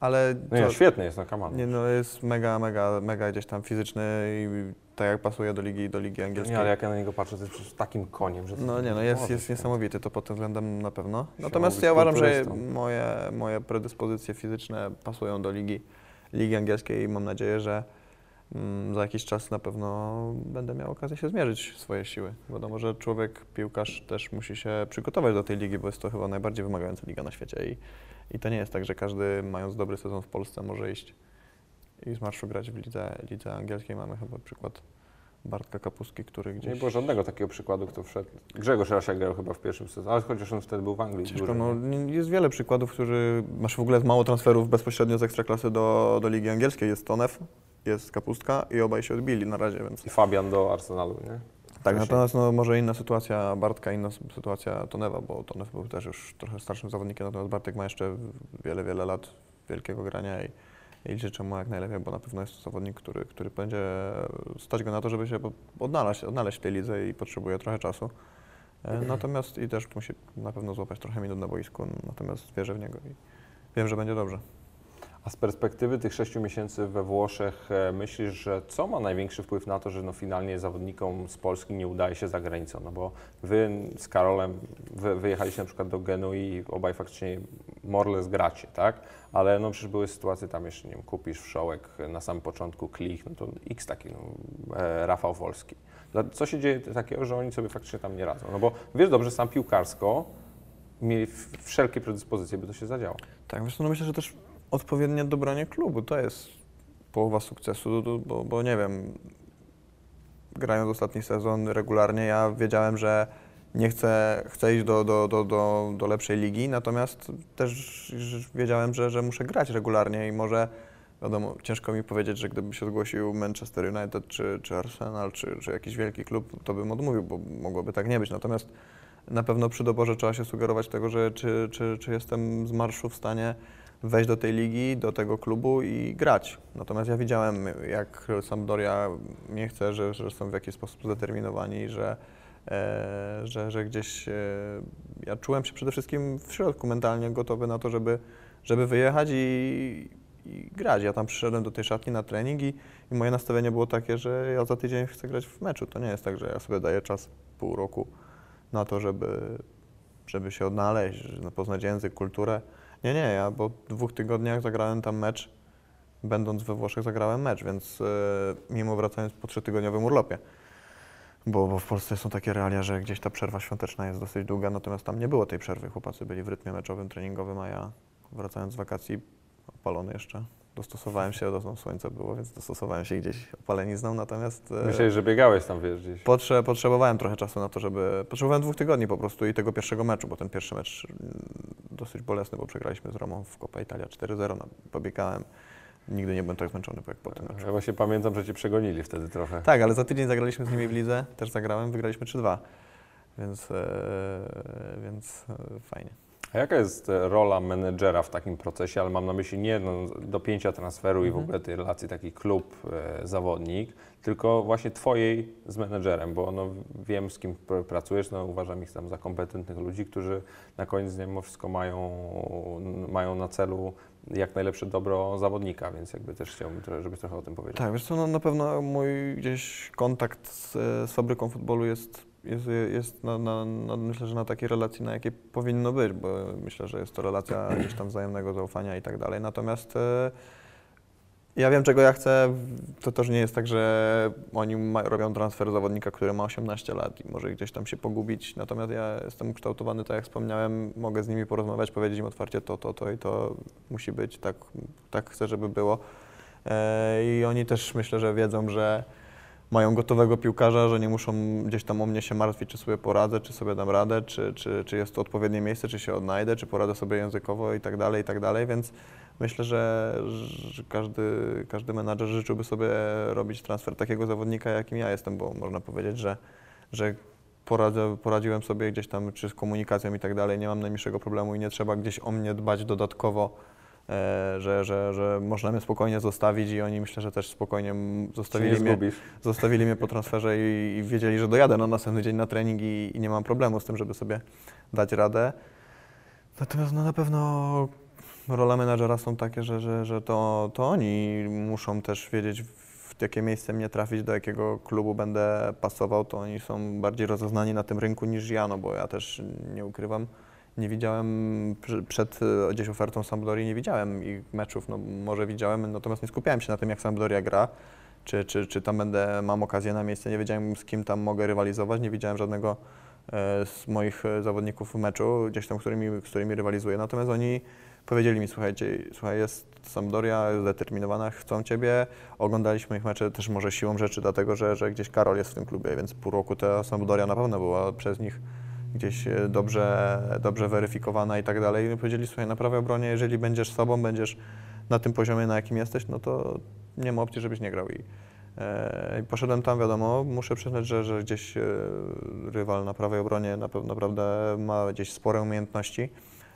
Ale No nie, to- świetny jest, no come on. Nie, no jest mega, mega, mega gdzieś tam fizyczny i tak jak pasuje do ligi, do ligi angielskiej. Nie, ale jak ja na niego patrzę, to jest przecież takim koniem, że... No nie, no jest, jest niesamowity, to pod tym względem na pewno. Natomiast ja uważam, że moje, moje predyspozycje fizyczne pasują do ligi, ligi angielskiej i mam nadzieję, że mm, za jakiś czas na pewno będę miał okazję się zmierzyć w swoje siły. Wiadomo, że człowiek, piłkarz też musi się przygotować do tej ligi, bo jest to chyba najbardziej wymagająca liga na świecie i, i to nie jest tak, że każdy mając dobry sezon w Polsce może iść i z marszu grać w lidze, lidze angielskiej. Mamy chyba przykład Bartka Kapustki, który gdzieś... Nie było żadnego takiego przykładu, kto wszedł. Grzegorz Rasiak grał chyba w pierwszym sezonie, ale chociaż on wtedy był w Anglii. Ciężko, no, jest wiele przykładów, którzy masz w ogóle mało transferów bezpośrednio z ekstraklasy do, do ligi angielskiej. Jest Tonew, jest Kapustka i obaj się odbili na razie, więc I Fabian do Arsenalu, nie? Tak. Natomiast no, może inna sytuacja Bartka, inna sytuacja Tonewa, bo Tonew był też już trochę starszym zawodnikiem, natomiast Bartek ma jeszcze wiele, wiele lat wielkiego grania i, i życzę mu jak najlepiej, bo na pewno jest to zawodnik, który, który będzie stać go na to, żeby się odnaleźć, odnaleźć w tej lidze i potrzebuje trochę czasu. E, Natomiast i też musi na pewno złapać trochę minut na boisku, natomiast wierzę w niego i wiem, że będzie dobrze. A z perspektywy tych sześciu miesięcy we Włoszech e, myślisz, że co ma największy wpływ na to, że no finalnie zawodnikom z Polski nie udaje się za granicą? No bo wy z Karolem wy, wyjechaliście na przykład do Genui i obaj faktycznie Morles gracie, tak? Ale no przecież były sytuacje tam jeszcze, nie wiem, kupisz wszołek na samym początku, klich, no to x taki, no, e, Rafał Wolski. Dla- Co się dzieje takiego, że oni sobie faktycznie tam nie radzą? No bo wiesz dobrze, sam piłkarsko mieli wszelkie predyspozycje, by to się zadziało. Tak, wiesz, no myślę, że też odpowiednie dobranie klubu to jest połowa sukcesu, bo, bo, nie wiem, grając ostatni sezon regularnie, ja wiedziałem, że nie chcę, chcę iść do, do, do, do, do lepszej ligi, natomiast też wiedziałem, że, że muszę grać regularnie i może, wiadomo, ciężko mi powiedzieć, że gdyby się zgłosił Manchester United, czy, czy Arsenal, czy, czy jakiś wielki klub, to bym odmówił, bo mogłoby tak nie być. Natomiast na pewno przy doborze trzeba się sugerować tego, że czy, czy, czy jestem z marszu w stanie wejść do tej ligi, do tego klubu i grać. Natomiast ja widziałem, jak Sampdoria nie chce, że, że są w jakiś sposób zdeterminowani, że, e, że, że gdzieś e, ja czułem się przede wszystkim w środku mentalnie gotowy na to, żeby, żeby wyjechać i, i grać. Ja tam przyszedłem do tej szatni na trening i, i moje nastawienie było takie, że ja za tydzień chcę grać w meczu. To nie jest tak, że ja sobie daję czas pół roku na to, żeby, żeby się odnaleźć, poznać język, kulturę. Nie, nie, ja po dwóch tygodniach zagrałem tam mecz, będąc we Włoszech zagrałem mecz, więc e, mimo wracając po trzytygodniowym urlopie. Bo, bo w Polsce są takie realia, że gdzieś ta przerwa świąteczna jest dosyć długa, natomiast tam nie było tej przerwy. Chłopacy byli w rytmie meczowym, treningowym, a ja wracając z wakacji opalony jeszcze. Dostosowałem się, do no, słońca było, więc dostosowałem się gdzieś opalenizną, natomiast... e, Myślałeś, że biegałeś tam, wiesz, gdzieś. Potrze, potrzebowałem trochę czasu na to, żeby. Potrzebowałem dwóch tygodni po prostu i tego pierwszego meczu, bo ten pierwszy mecz mm, dosyć bolesny, bo przegraliśmy z Romą w Copa Italia 4-0. No, pobiegałem. Nigdy nie byłem tak zmęczony jak po tym meczu. Ja właśnie pamiętam, że cię przegonili wtedy trochę. Tak, ale za tydzień zagraliśmy z nimi w lidze, też zagrałem, wygraliśmy 3-2. Więc, e, więc e, fajnie. A jaka jest e, rola menedżera w takim procesie, ale mam na myśli nie no, dopięcia transferu i w Mhm. ogóle tej relacji taki klub, e, tylko właśnie twojej z menedżerem, bo no, wiem z kim pr- pracujesz, no, uważam ich tam za kompetentnych ludzi, którzy na koniec dnia mimo wszystko mają, mają na celu jak najlepsze dobro zawodnika, więc jakby też chciałbym, żebyś trochę o tym powiedział. Tak, wiesz co, no, na pewno mój gdzieś kontakt z, z fabryką futbolu jest, jest, jest na, na, na, myślę, że na takiej relacji, na jakiej powinno być, bo myślę, że jest to relacja gdzieś tam wzajemnego zaufania i tak dalej. Natomiast e, ja wiem, czego ja chcę. To też nie jest tak, że oni ma, robią transfer zawodnika, który ma 18 lat i może gdzieś tam się pogubić. Natomiast ja jestem kształtowany, tak jak wspomniałem, mogę z nimi porozmawiać, powiedzieć im otwarcie to, to, to i to musi być, tak, tak chcę, żeby było. E, I oni też myślę, że wiedzą, że mają gotowego piłkarza, że nie muszą gdzieś tam o mnie się martwić, czy sobie poradzę, czy sobie dam radę, czy, czy, czy jest to odpowiednie miejsce, czy się odnajdę, czy poradzę sobie językowo i tak dalej, i tak dalej, więc myślę, że, że każdy, każdy menadżer życzyłby sobie robić transfer takiego zawodnika, jakim ja jestem, bo można powiedzieć, że, że poradzę, poradziłem sobie gdzieś tam, czy z komunikacją i tak dalej, nie mam najmniejszego problemu i nie trzeba gdzieś o mnie dbać dodatkowo, że, że, że można mnie spokojnie zostawić i oni myślę, że też spokojnie zostawili mnie, zostawili mnie po transferze i, i wiedzieli, że dojadę na następny dzień na trening i, i nie mam problemu z tym, żeby sobie dać radę. Natomiast no, na pewno rola menadżera są takie, że, że, że to, to oni muszą też wiedzieć, w jakie miejsce mnie trafić, do jakiego klubu będę pasował, to oni są bardziej rozeznani na tym rynku niż ja, no bo ja też nie ukrywam, nie widziałem przed e, gdzieś ofertą Sampdorii, nie widziałem ich meczów, no może widziałem, natomiast nie skupiałem się na tym, jak Sampdoria gra, czy, czy, czy tam będę, mam okazję na miejsce, nie wiedziałem z kim tam mogę rywalizować, nie widziałem żadnego e, z moich e, zawodników w meczu, gdzieś tam, którymi, z którymi rywalizuję, natomiast oni powiedzieli mi, słuchajcie, słuchaj, jest Sampdoria jest zdeterminowana, chcą Ciebie, oglądaliśmy ich mecze też może siłą rzeczy, dlatego że, że gdzieś Karol jest w tym klubie, więc pół roku ta Sampdoria na pewno była przez nich gdzieś e, dobrze, dobrze weryfikowana i tak dalej. I powiedzieli, słuchaj, na prawej obronie, jeżeli będziesz sobą, będziesz na tym poziomie, na jakim jesteś, no to nie ma opcji, żebyś nie grał. I, e, poszedłem tam, wiadomo, muszę przyznać, że, że gdzieś e, rywal na prawej obronie na naprawdę ma gdzieś spore umiejętności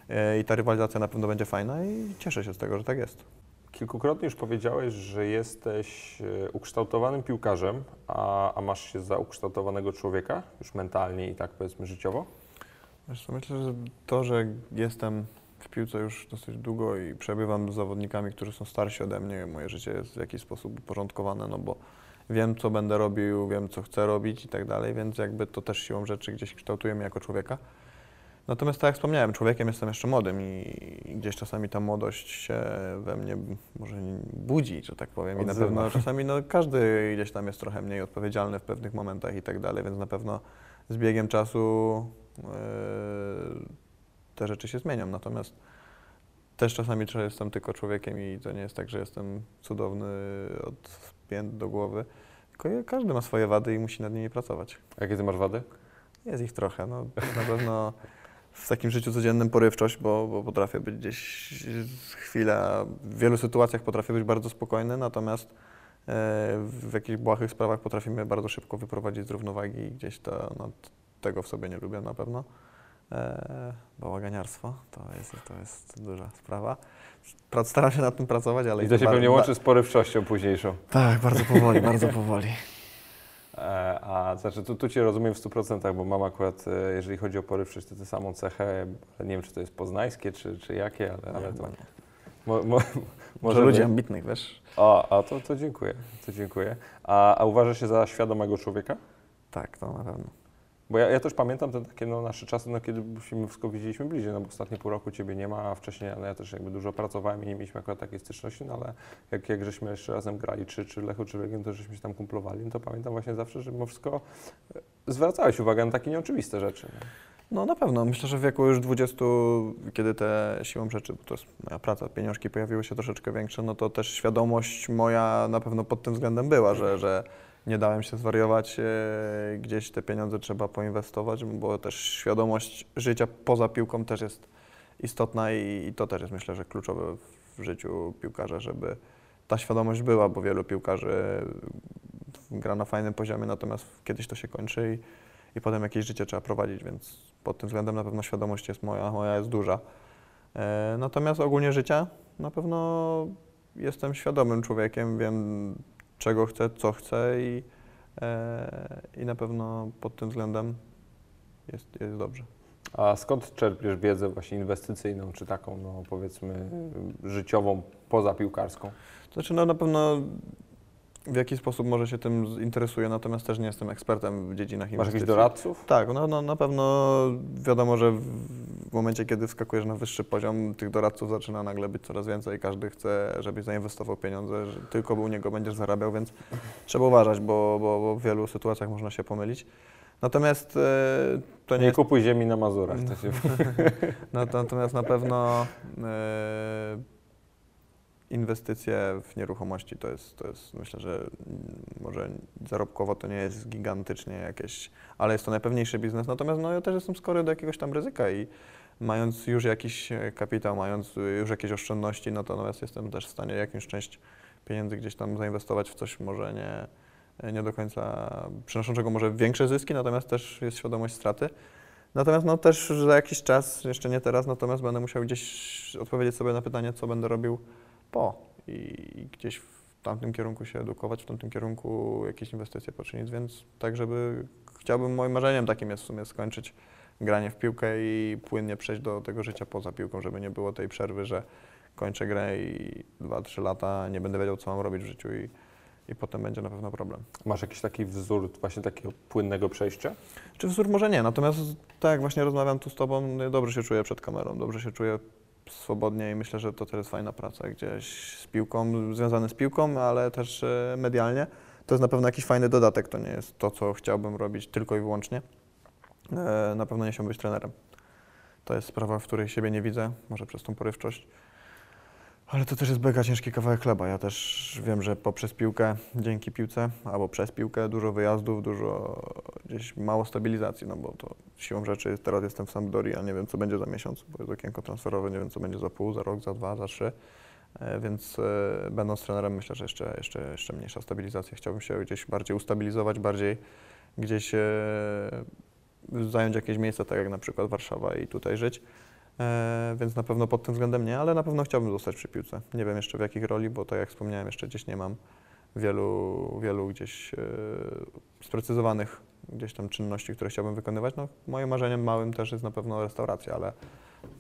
e, i ta rywalizacja na pewno będzie fajna i cieszę się z tego, że tak jest. Kilkukrotnie już powiedziałeś, że jesteś e, ukształtowanym piłkarzem, a, a masz się za ukształtowanego człowieka, już mentalnie i tak powiedzmy życiowo. Myślę, że to, że jestem w piłce już dosyć długo i przebywam z zawodnikami, którzy są starsi ode mnie, moje życie jest w jakiś sposób uporządkowane, no bo wiem, co będę robił, wiem, co chcę robić i tak dalej, więc jakby to też siłą rzeczy gdzieś kształtuje mnie jako człowieka. Natomiast tak jak wspomniałem, człowiekiem jestem jeszcze młodym i gdzieś czasami ta młodość się we mnie może budzi, że tak powiem. I na pewno czasami no, każdy gdzieś tam jest trochę mniej odpowiedzialny w pewnych momentach i tak dalej, więc na pewno z biegiem czasu yy, te rzeczy się zmienią. Natomiast też czasami jestem tylko człowiekiem i to nie jest tak, że jestem cudowny od pięt do głowy. Tylko każdy ma swoje wady i musi nad nimi pracować. A Jakie ty masz wady? Jest ich trochę. No, na pewno w takim życiu codziennym porywczość, bo, bo potrafię być gdzieś chwilę, w wielu sytuacjach potrafię być bardzo spokojny, natomiast e, w jakichś błahych sprawach potrafię mnie bardzo szybko wyprowadzić z równowagi i gdzieś to, no, tego w sobie nie lubię na pewno. E, bałaganiarstwo to jest, to jest duża sprawa. Pra- Staram się nad tym pracować, ale I to się pewnie łączy z porywczością późniejszą. Tak, bardzo powoli, bardzo powoli. E, A znaczy, tu, tu Cię rozumiem w 100%, bo mam akurat, e, jeżeli chodzi o porywczość, to tę samą cechę, nie wiem, czy to jest poznańskie, czy, czy jakie, ale, ale to mo, mo, Może ludzi ambitnych, wiesz? A, a to, to dziękuję, to dziękuję. A, a uważasz się za świadomego człowieka? Tak, to na pewno. Bo ja, ja też pamiętam te takie no, nasze czasy, no, kiedy się wszystko widzieliśmy bliżej, no bo ostatnie pół roku Ciebie nie ma, a wcześniej no, ja też jakby dużo pracowałem i nie mieliśmy akurat takiej styczności, no ale jak, jak żeśmy jeszcze razem grali, czy, czy Lechu, czy Legion, to żeśmy się tam kumplowali, no to pamiętam właśnie zawsze, że mimo wszystko e, zwracałeś uwagę na takie nieoczywiste rzeczy. No. No na pewno. Myślę, że w wieku już 20, kiedy te siłą rzeczy, bo to jest moja praca, pieniążki pojawiły się troszeczkę większe, no to też świadomość moja na pewno pod tym względem była, że, że nie dałem się zwariować, e, gdzieś te pieniądze trzeba poinwestować, bo też świadomość życia poza piłką też jest istotna i, to też jest myślę, że kluczowe w życiu piłkarza, żeby ta świadomość była, bo wielu piłkarzy gra na fajnym poziomie, natomiast kiedyś to się kończy i i potem jakieś życie trzeba prowadzić, więc pod tym względem na pewno świadomość jest moja, moja jest duża. E, natomiast ogólnie życia na pewno jestem świadomym człowiekiem, wiem czego chcę, co chcę i, e, i na pewno pod tym względem jest, jest dobrze. A skąd czerpiesz wiedzę właśnie inwestycyjną, czy taką, no powiedzmy, życiową, poza piłkarską? Znaczy, no na pewno w jaki sposób może się tym interesuję, natomiast też nie jestem ekspertem w dziedzinach Masz inwestycji. jakichś doradców? Tak, no, no na pewno wiadomo, że w momencie, kiedy wskakujesz na wyższy poziom, tych doradców zaczyna nagle być coraz więcej. Każdy chce, żebyś zainwestował pieniądze, że tylko u niego będziesz zarabiał, więc trzeba uważać, bo, bo, bo w wielu sytuacjach można się pomylić. Natomiast e, to nie Nie jest kupuj ziemi na Mazurach. To się... *laughs* Nat- Natomiast na pewno e, inwestycje w nieruchomości to jest, to jest, myślę, że mm, może zarobkowo to nie jest gigantycznie jakieś, ale jest to najpewniejszy biznes. Natomiast no, ja też jestem skory do jakiegoś tam ryzyka i mając już jakiś e, kapitał, mając już jakieś oszczędności, no to natomiast jestem też w stanie jakąś część pieniędzy gdzieś tam zainwestować w coś może nie, nie do końca przynoszącego może większe zyski, natomiast też jest świadomość straty. Natomiast no też za jakiś czas, jeszcze nie teraz, natomiast będę musiał gdzieś odpowiedzieć sobie na pytanie, co będę robił po i gdzieś w tamtym kierunku się edukować, w tamtym kierunku jakieś inwestycje poczynić, więc tak, żeby chciałbym, moim marzeniem takim jest w sumie skończyć granie w piłkę i płynnie przejść do tego życia poza piłką, żeby nie było tej przerwy, że kończę grę i 2-3 lata nie będę wiedział, co mam robić w życiu i, i potem będzie na pewno problem. Masz jakiś taki wzór właśnie takiego płynnego przejścia? Czy wzór może nie, natomiast tak jak właśnie rozmawiam tu z Tobą, no, dobrze się czuję przed kamerą, dobrze się czuję swobodnie i myślę, że to też jest fajna praca gdzieś z piłką, związane z piłką, ale też e, medialnie. To jest na pewno jakiś fajny dodatek, to nie jest to, co chciałbym robić tylko i wyłącznie. E, Na pewno nie chciałbym być trenerem. To jest sprawa, w której siebie nie widzę, może przez tą porywczość. Ale to też jest mega ciężki kawałek chleba. Ja też wiem, że poprzez piłkę, dzięki piłce, albo przez piłkę dużo wyjazdów, dużo gdzieś mało stabilizacji, no bo to siłą rzeczy teraz jestem w Sampdorii, a nie wiem co będzie za miesiąc, bo jest okienko transferowe, nie wiem co będzie za pół, za rok, za dwa, za trzy. E, Więc e, będąc trenerem myślę, że jeszcze, jeszcze, jeszcze mniejsza stabilizacja. Chciałbym się gdzieś bardziej ustabilizować, bardziej gdzieś e, zająć jakieś miejsce, tak jak na przykład Warszawa i tutaj żyć. E, więc na pewno pod tym względem nie, ale na pewno chciałbym zostać przy piłce. Nie wiem jeszcze w jakich roli, bo tak jak wspomniałem, jeszcze gdzieś nie mam wielu, wielu gdzieś e, sprecyzowanych gdzieś tam czynności, które chciałbym wykonywać. No, moim marzeniem małym też jest na pewno restauracja, ale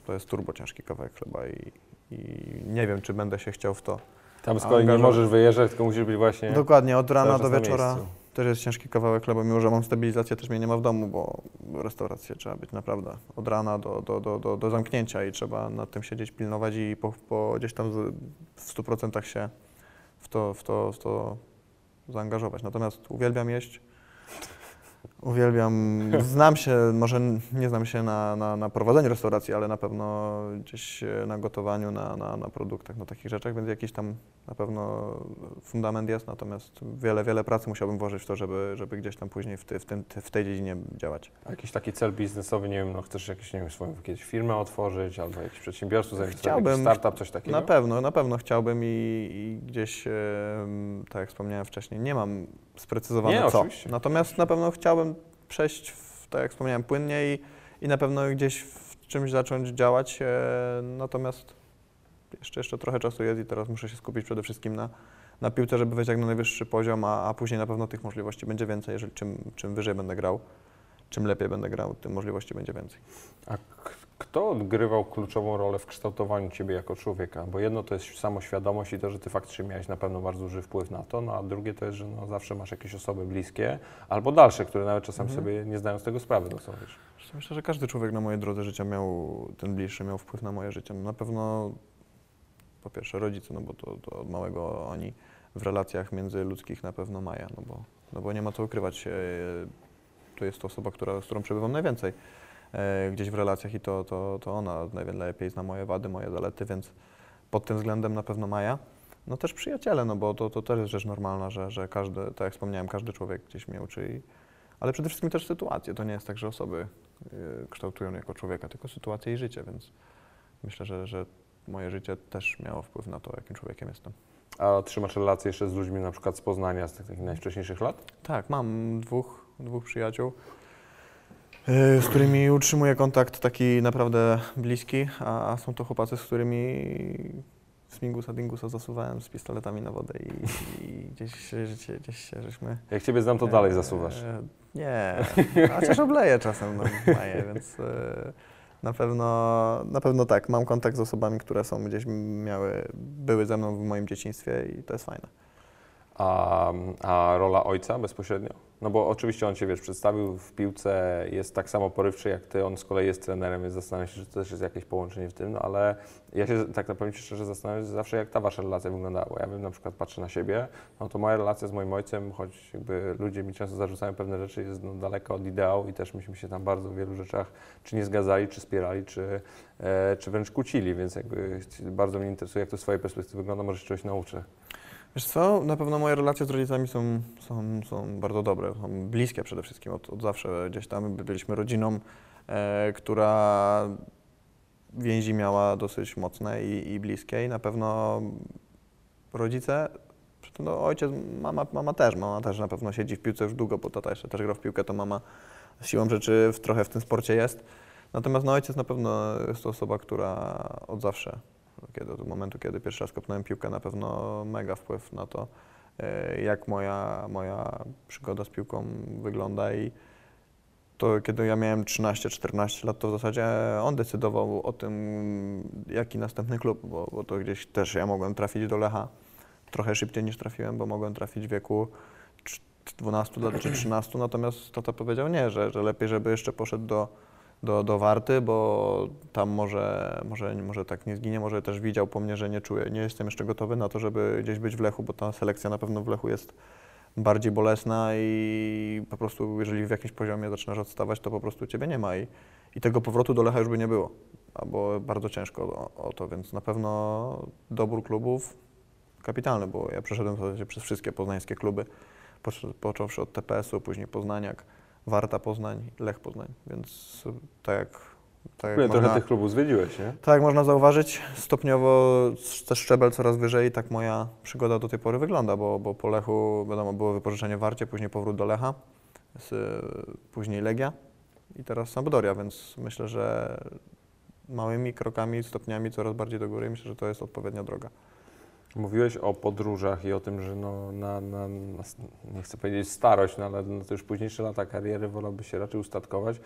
to jest turbo ciężki kawałek chleba i, i nie wiem, czy będę się chciał w to. Tam z kolei nie możesz wyjeżdżać, tylko musisz być właśnie Dokładnie, od rana do wieczora miejscu. Też jest ciężki kawałek chleba, mimo że mam stabilizację, też mnie nie ma w domu, bo restaurację trzeba być naprawdę od rana do, do, do, do, do zamknięcia i trzeba nad tym siedzieć, pilnować i po, po gdzieś tam w 100% się w to, w, to, w to zaangażować. Natomiast uwielbiam jeść. Uwielbiam, znam się, może nie znam się na, na, na prowadzeniu restauracji, ale na pewno gdzieś na gotowaniu, na, na, na produktach, na takich rzeczach, więc jakiś tam na pewno fundament jest, natomiast wiele, wiele pracy musiałbym włożyć w to, żeby, żeby gdzieś tam później w, ty, w, tym, w tej dziedzinie działać. A Jakiś taki cel biznesowy, nie wiem, no chcesz jakieś, nie wiem, swoją jakieś firmę otworzyć albo jakieś przedsiębiorstwo, Chciałbym. jakiś startup, coś takiego? Na pewno, na pewno chciałbym i, i gdzieś, tak jak wspomniałem wcześniej, nie mam sprecyzowane Nie, co. oczywiście. Natomiast na pewno chciałbym przejść, w, tak jak wspomniałem, płynnie i, i na pewno gdzieś w czymś zacząć działać. E, natomiast jeszcze, jeszcze trochę czasu jest i teraz muszę się skupić przede wszystkim na, na piłce, żeby wejść jak na najwyższy poziom, a, a później na pewno tych możliwości będzie więcej. Jeżeli czym, czym wyżej będę grał, czym lepiej będę grał, tym możliwości będzie więcej. A kto odgrywał kluczową rolę w kształtowaniu Ciebie jako człowieka? Bo jedno to jest samoświadomość i to, że Ty faktycznie miałeś na pewno bardzo duży wpływ na to, no a drugie to jest, że no, zawsze masz jakieś osoby bliskie albo dalsze, które nawet czasami Mhm. sobie nie zdają z tego sprawy, no co wiesz. Myślę, że każdy człowiek na mojej drodze życia miał, ten bliższy miał wpływ na moje życie. Na pewno po pierwsze rodzice, no bo to, to od małego oni w relacjach międzyludzkich na pewno mają, no bo, no bo nie ma co ukrywać się. To jest to osoba, która, z którą przebywam najwięcej e, gdzieś w relacjach i to, to, to ona najlepiej zna moje wady, moje zalety, więc pod tym względem na pewno Maja. No też przyjaciele, no bo to, to też jest rzecz normalna, że, że każdy, tak jak wspomniałem, każdy człowiek gdzieś mnie uczy i, ale przede wszystkim też sytuacje. To nie jest tak, że osoby y, kształtują jako człowieka, tylko sytuacje i życie, więc myślę, że, że moje życie też miało wpływ na to, jakim człowiekiem jestem. A trzymasz relacje jeszcze z ludźmi na przykład z Poznania, z tych takich najwcześniejszych lat? Tak, mam dwóch, dwóch przyjaciół. Y, z którymi utrzymuję kontakt taki naprawdę bliski, a, są to chłopacy, z którymi z Mingusa Dingusa zasuwałem z pistoletami na wodę i, i gdzieś, się- gdzieś, gdzieś się żeśmy... Jak ciebie znam, to dalej zasuwasz. E, Nie, chociaż obleję czasem no, maję, więc e, na pewno, na pewno tak. Mam kontakt z osobami, które są gdzieś miały, były ze mną w moim dzieciństwie i to jest fajne. A, a rola ojca bezpośrednio? No bo oczywiście on cię, wiesz, przedstawił w piłce, jest tak samo porywczy jak ty, on z kolei jest trenerem, więc zastanawiam się, czy to też jest jakieś połączenie w tym, no ale ja się tak naprawdę szczerze zastanawiam zawsze, jak ta wasza relacja wyglądała, ja wiem, na przykład patrzę na siebie, no to moja relacja z moim ojcem, choć jakby ludzie mi często zarzucają pewne rzeczy, jest no, daleko od ideału i też myśmy się tam bardzo w wielu rzeczach czy nie zgadzali, czy spierali, czy, e, czy wręcz kłócili, więc jakby bardzo mnie interesuje, jak to z twojej perspektywy wygląda, może się czegoś nauczę. Wiesz co, na pewno moje relacje z rodzicami są, są, są bardzo dobre, są bliskie przede wszystkim, od, od zawsze gdzieś tam byliśmy rodziną, e, która więzi miała dosyć mocne i, i bliskie. I na pewno rodzice, no, ojciec, mama, mama też, mama też na pewno siedzi w piłce już długo, bo tata jeszcze też gra w piłkę, to mama siłą rzeczy w, trochę w tym sporcie jest. Natomiast no, ojciec na pewno jest to osoba, która od zawsze kiedy, od momentu, kiedy pierwszy raz kopnąłem piłkę, na pewno mega wpływ na to, e, jak moja, moja przygoda z piłką wygląda i to kiedy ja miałem 13-14 lat, to w zasadzie on decydował o tym, jaki następny klub, bo, bo to gdzieś też ja mogłem trafić do Lecha trochę szybciej niż trafiłem, bo mogłem trafić w wieku cz- 12 lat czy 13, natomiast tata powiedział nie, że, że lepiej, żeby jeszcze poszedł do, do, do Warty, bo tam może, może, może tak nie zginie, może też widział po mnie, że nie czuję, nie jestem jeszcze gotowy na to, żeby gdzieś być w Lechu, bo ta selekcja na pewno w Lechu jest bardziej bolesna i po prostu jeżeli w jakimś poziomie zaczynasz odstawać, to po prostu ciebie nie ma i, i tego powrotu do Lecha już by nie było, albo bardzo ciężko o, o to, więc na pewno dobór klubów kapitalny, bo ja przeszedłem w zasadzie przez wszystkie poznańskie kluby, począ- począwszy od TPS-u, później Poznaniak, Warta Poznań, Lech Poznań, więc tak jak, tak jak, trochę tych klubów zwiedziłeś, nie? tak jak można zauważyć, stopniowo też szczebel coraz wyżej, tak moja przygoda do tej pory wygląda, bo, bo po Lechu wiadomo było wypożyczenie Warcie, później powrót do Lecha, z, później Legia i teraz Sampdoria, więc myślę, że małymi krokami, stopniami coraz bardziej do góry, myślę, że to jest odpowiednia droga. Mówiłeś o podróżach i o tym, że no, na, na, na, nie chcę powiedzieć starość, no, ale no, to już późniejsze lata kariery wolałby się raczej ustatkować.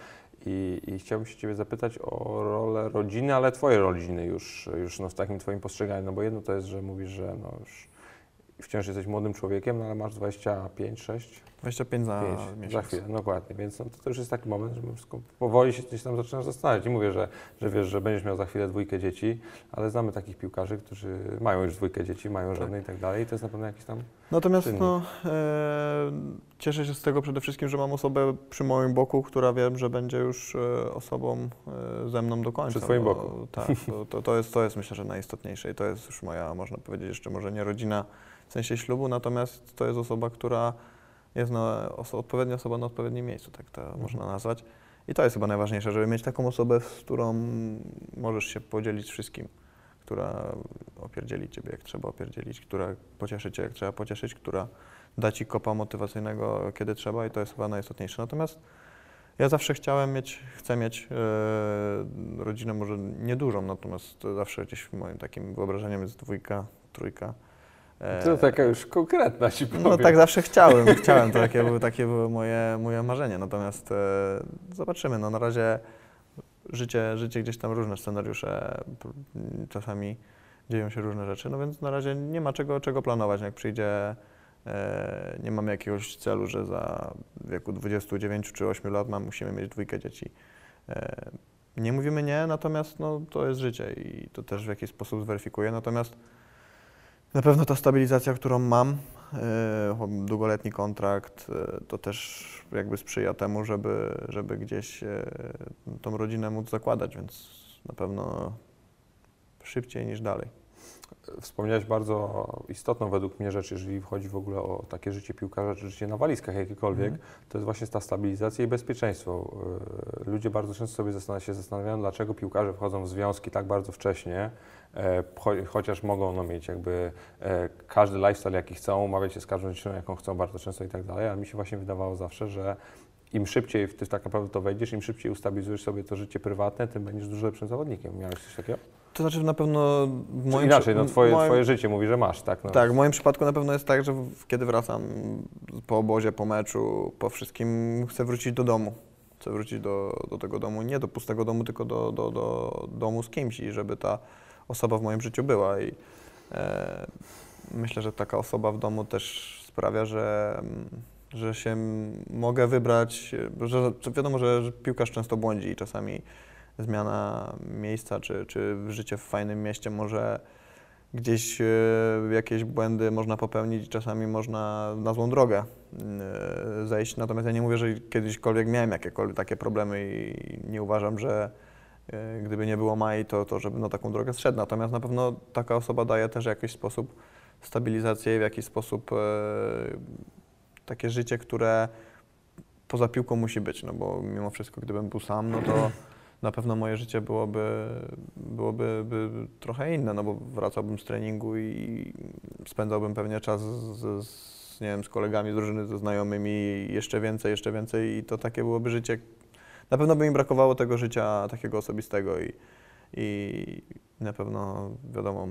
I, i chciałbym się Ciebie zapytać o rolę rodziny, ale Twojej rodziny już, już no, w takim Twoim postrzeganiu, no bo jedno to jest, że mówisz, że no, już wciąż jesteś młodym człowiekiem, no, ale masz 25, 6, 25 za 5, za miesiąc. chwilę, dokładnie, więc no, to, to już jest taki moment, że wszystko powoli się gdzieś tam zaczynasz zastanawiać. Nie mówię, że, że wiesz, że będziesz miał za chwilę dwójkę dzieci, ale znamy takich piłkarzy, którzy mają już dwójkę dzieci, mają żony i tak dalej i to jest na pewno jakiś tam Natomiast czynnik. no, e, cieszę się z tego przede wszystkim, że mam osobę przy moim boku, która wiem, że będzie już e, osobą e, ze mną do końca. Przy twoim bo- boku. Tak, to, to, to, jest, to jest myślę, że najistotniejsze i to jest już moja, można powiedzieć, jeszcze może nie rodzina w sensie ślubu, natomiast to jest osoba, która jest na, oso, odpowiednia osoba na odpowiednim miejscu, tak to Mhm. można nazwać. I to jest chyba najważniejsze, żeby mieć taką osobę, z którą możesz się podzielić wszystkim, która opierdzieli ciebie jak trzeba opierdzielić, która pocieszy cię jak trzeba pocieszyć, która da ci kopa motywacyjnego kiedy trzeba i to jest chyba najistotniejsze. Natomiast ja zawsze chciałem mieć, chcę mieć e, rodzinę może niedużą, natomiast zawsze gdzieś moim takim wyobrażeniem jest dwójka, trójka. E, To taka już konkretna ci powiem. no tak zawsze chciałem, *laughs* chciałem, to takie, było- takie było moje, moje marzenie, natomiast e, zobaczymy, no na razie życie, życie gdzieś tam różne scenariusze, czasami dzieją się różne rzeczy, no więc na razie nie ma czego, czego planować, jak przyjdzie, e, nie mamy jakiegoś celu, że za wieku 29 czy 8 lat mam, musimy mieć dwójkę dzieci. E, nie mówimy nie, natomiast no, to jest życie i to też w jakiś sposób zweryfikuję, natomiast na pewno ta stabilizacja, którą mam, e, długoletni kontrakt, e, to też jakby sprzyja temu, żeby, żeby gdzieś e, tą rodzinę móc zakładać, więc na pewno szybciej niż dalej. Wspomniałeś bardzo istotną według mnie rzecz, jeżeli chodzi w ogóle o takie życie piłkarza, czy życie na walizkach jakiekolwiek, Mhm. to jest właśnie ta stabilizacja i bezpieczeństwo. Yy, Ludzie bardzo często sobie zastan- się zastanawiają, dlaczego piłkarze wchodzą w związki tak bardzo wcześnie, e, cho- chociaż mogą no, mieć jakby e, każdy lifestyle, jaki chcą, umawiać się z każdą dziewczyną, jaką chcą bardzo często i tak dalej, ale mi się właśnie wydawało zawsze, że im szybciej w ty tak naprawdę to wejdziesz, im szybciej ustabilizujesz sobie to życie prywatne, tym będziesz dużo lepszym zawodnikiem. Miałeś coś takiego? To znaczy na pewno w moim inaczej, no twoje, moim- twoje życie mówi, że masz, tak? No. Tak, w moim przypadku na pewno jest tak, że w- kiedy wracam po obozie, po meczu, po wszystkim, chcę wrócić do domu. Chcę wrócić do, do tego domu, nie do pustego domu, tylko do, do, do domu z kimś i żeby ta osoba w moim życiu była. I e, myślę, że taka osoba w domu też sprawia, że, że się mogę wybrać, że, wiadomo, że, że piłkarz często błądzi i czasami zmiana miejsca czy, czy życie w fajnym mieście może gdzieś e, jakieś błędy można popełnić, czasami można na złą drogę e, zejść. Natomiast ja nie mówię, że kiedyśkolwiek miałem jakiekolwiek takie problemy i nie uważam, że e, gdyby nie było Mai, to, to żeby na taką drogę zszedł. Natomiast na pewno taka osoba daje też w jakiś sposób stabilizację, w jakiś sposób takie życie, które poza piłką musi być, no bo mimo wszystko, gdybym był sam, no to na pewno moje życie byłoby, byłoby by trochę inne, no bo wracałbym z treningu i spędzałbym pewnie czas z, z, nie wiem, z kolegami z drużyny, ze znajomymi, jeszcze więcej, jeszcze więcej i to takie byłoby życie. Na pewno by mi brakowało tego życia takiego osobistego i, i na pewno, wiadomo,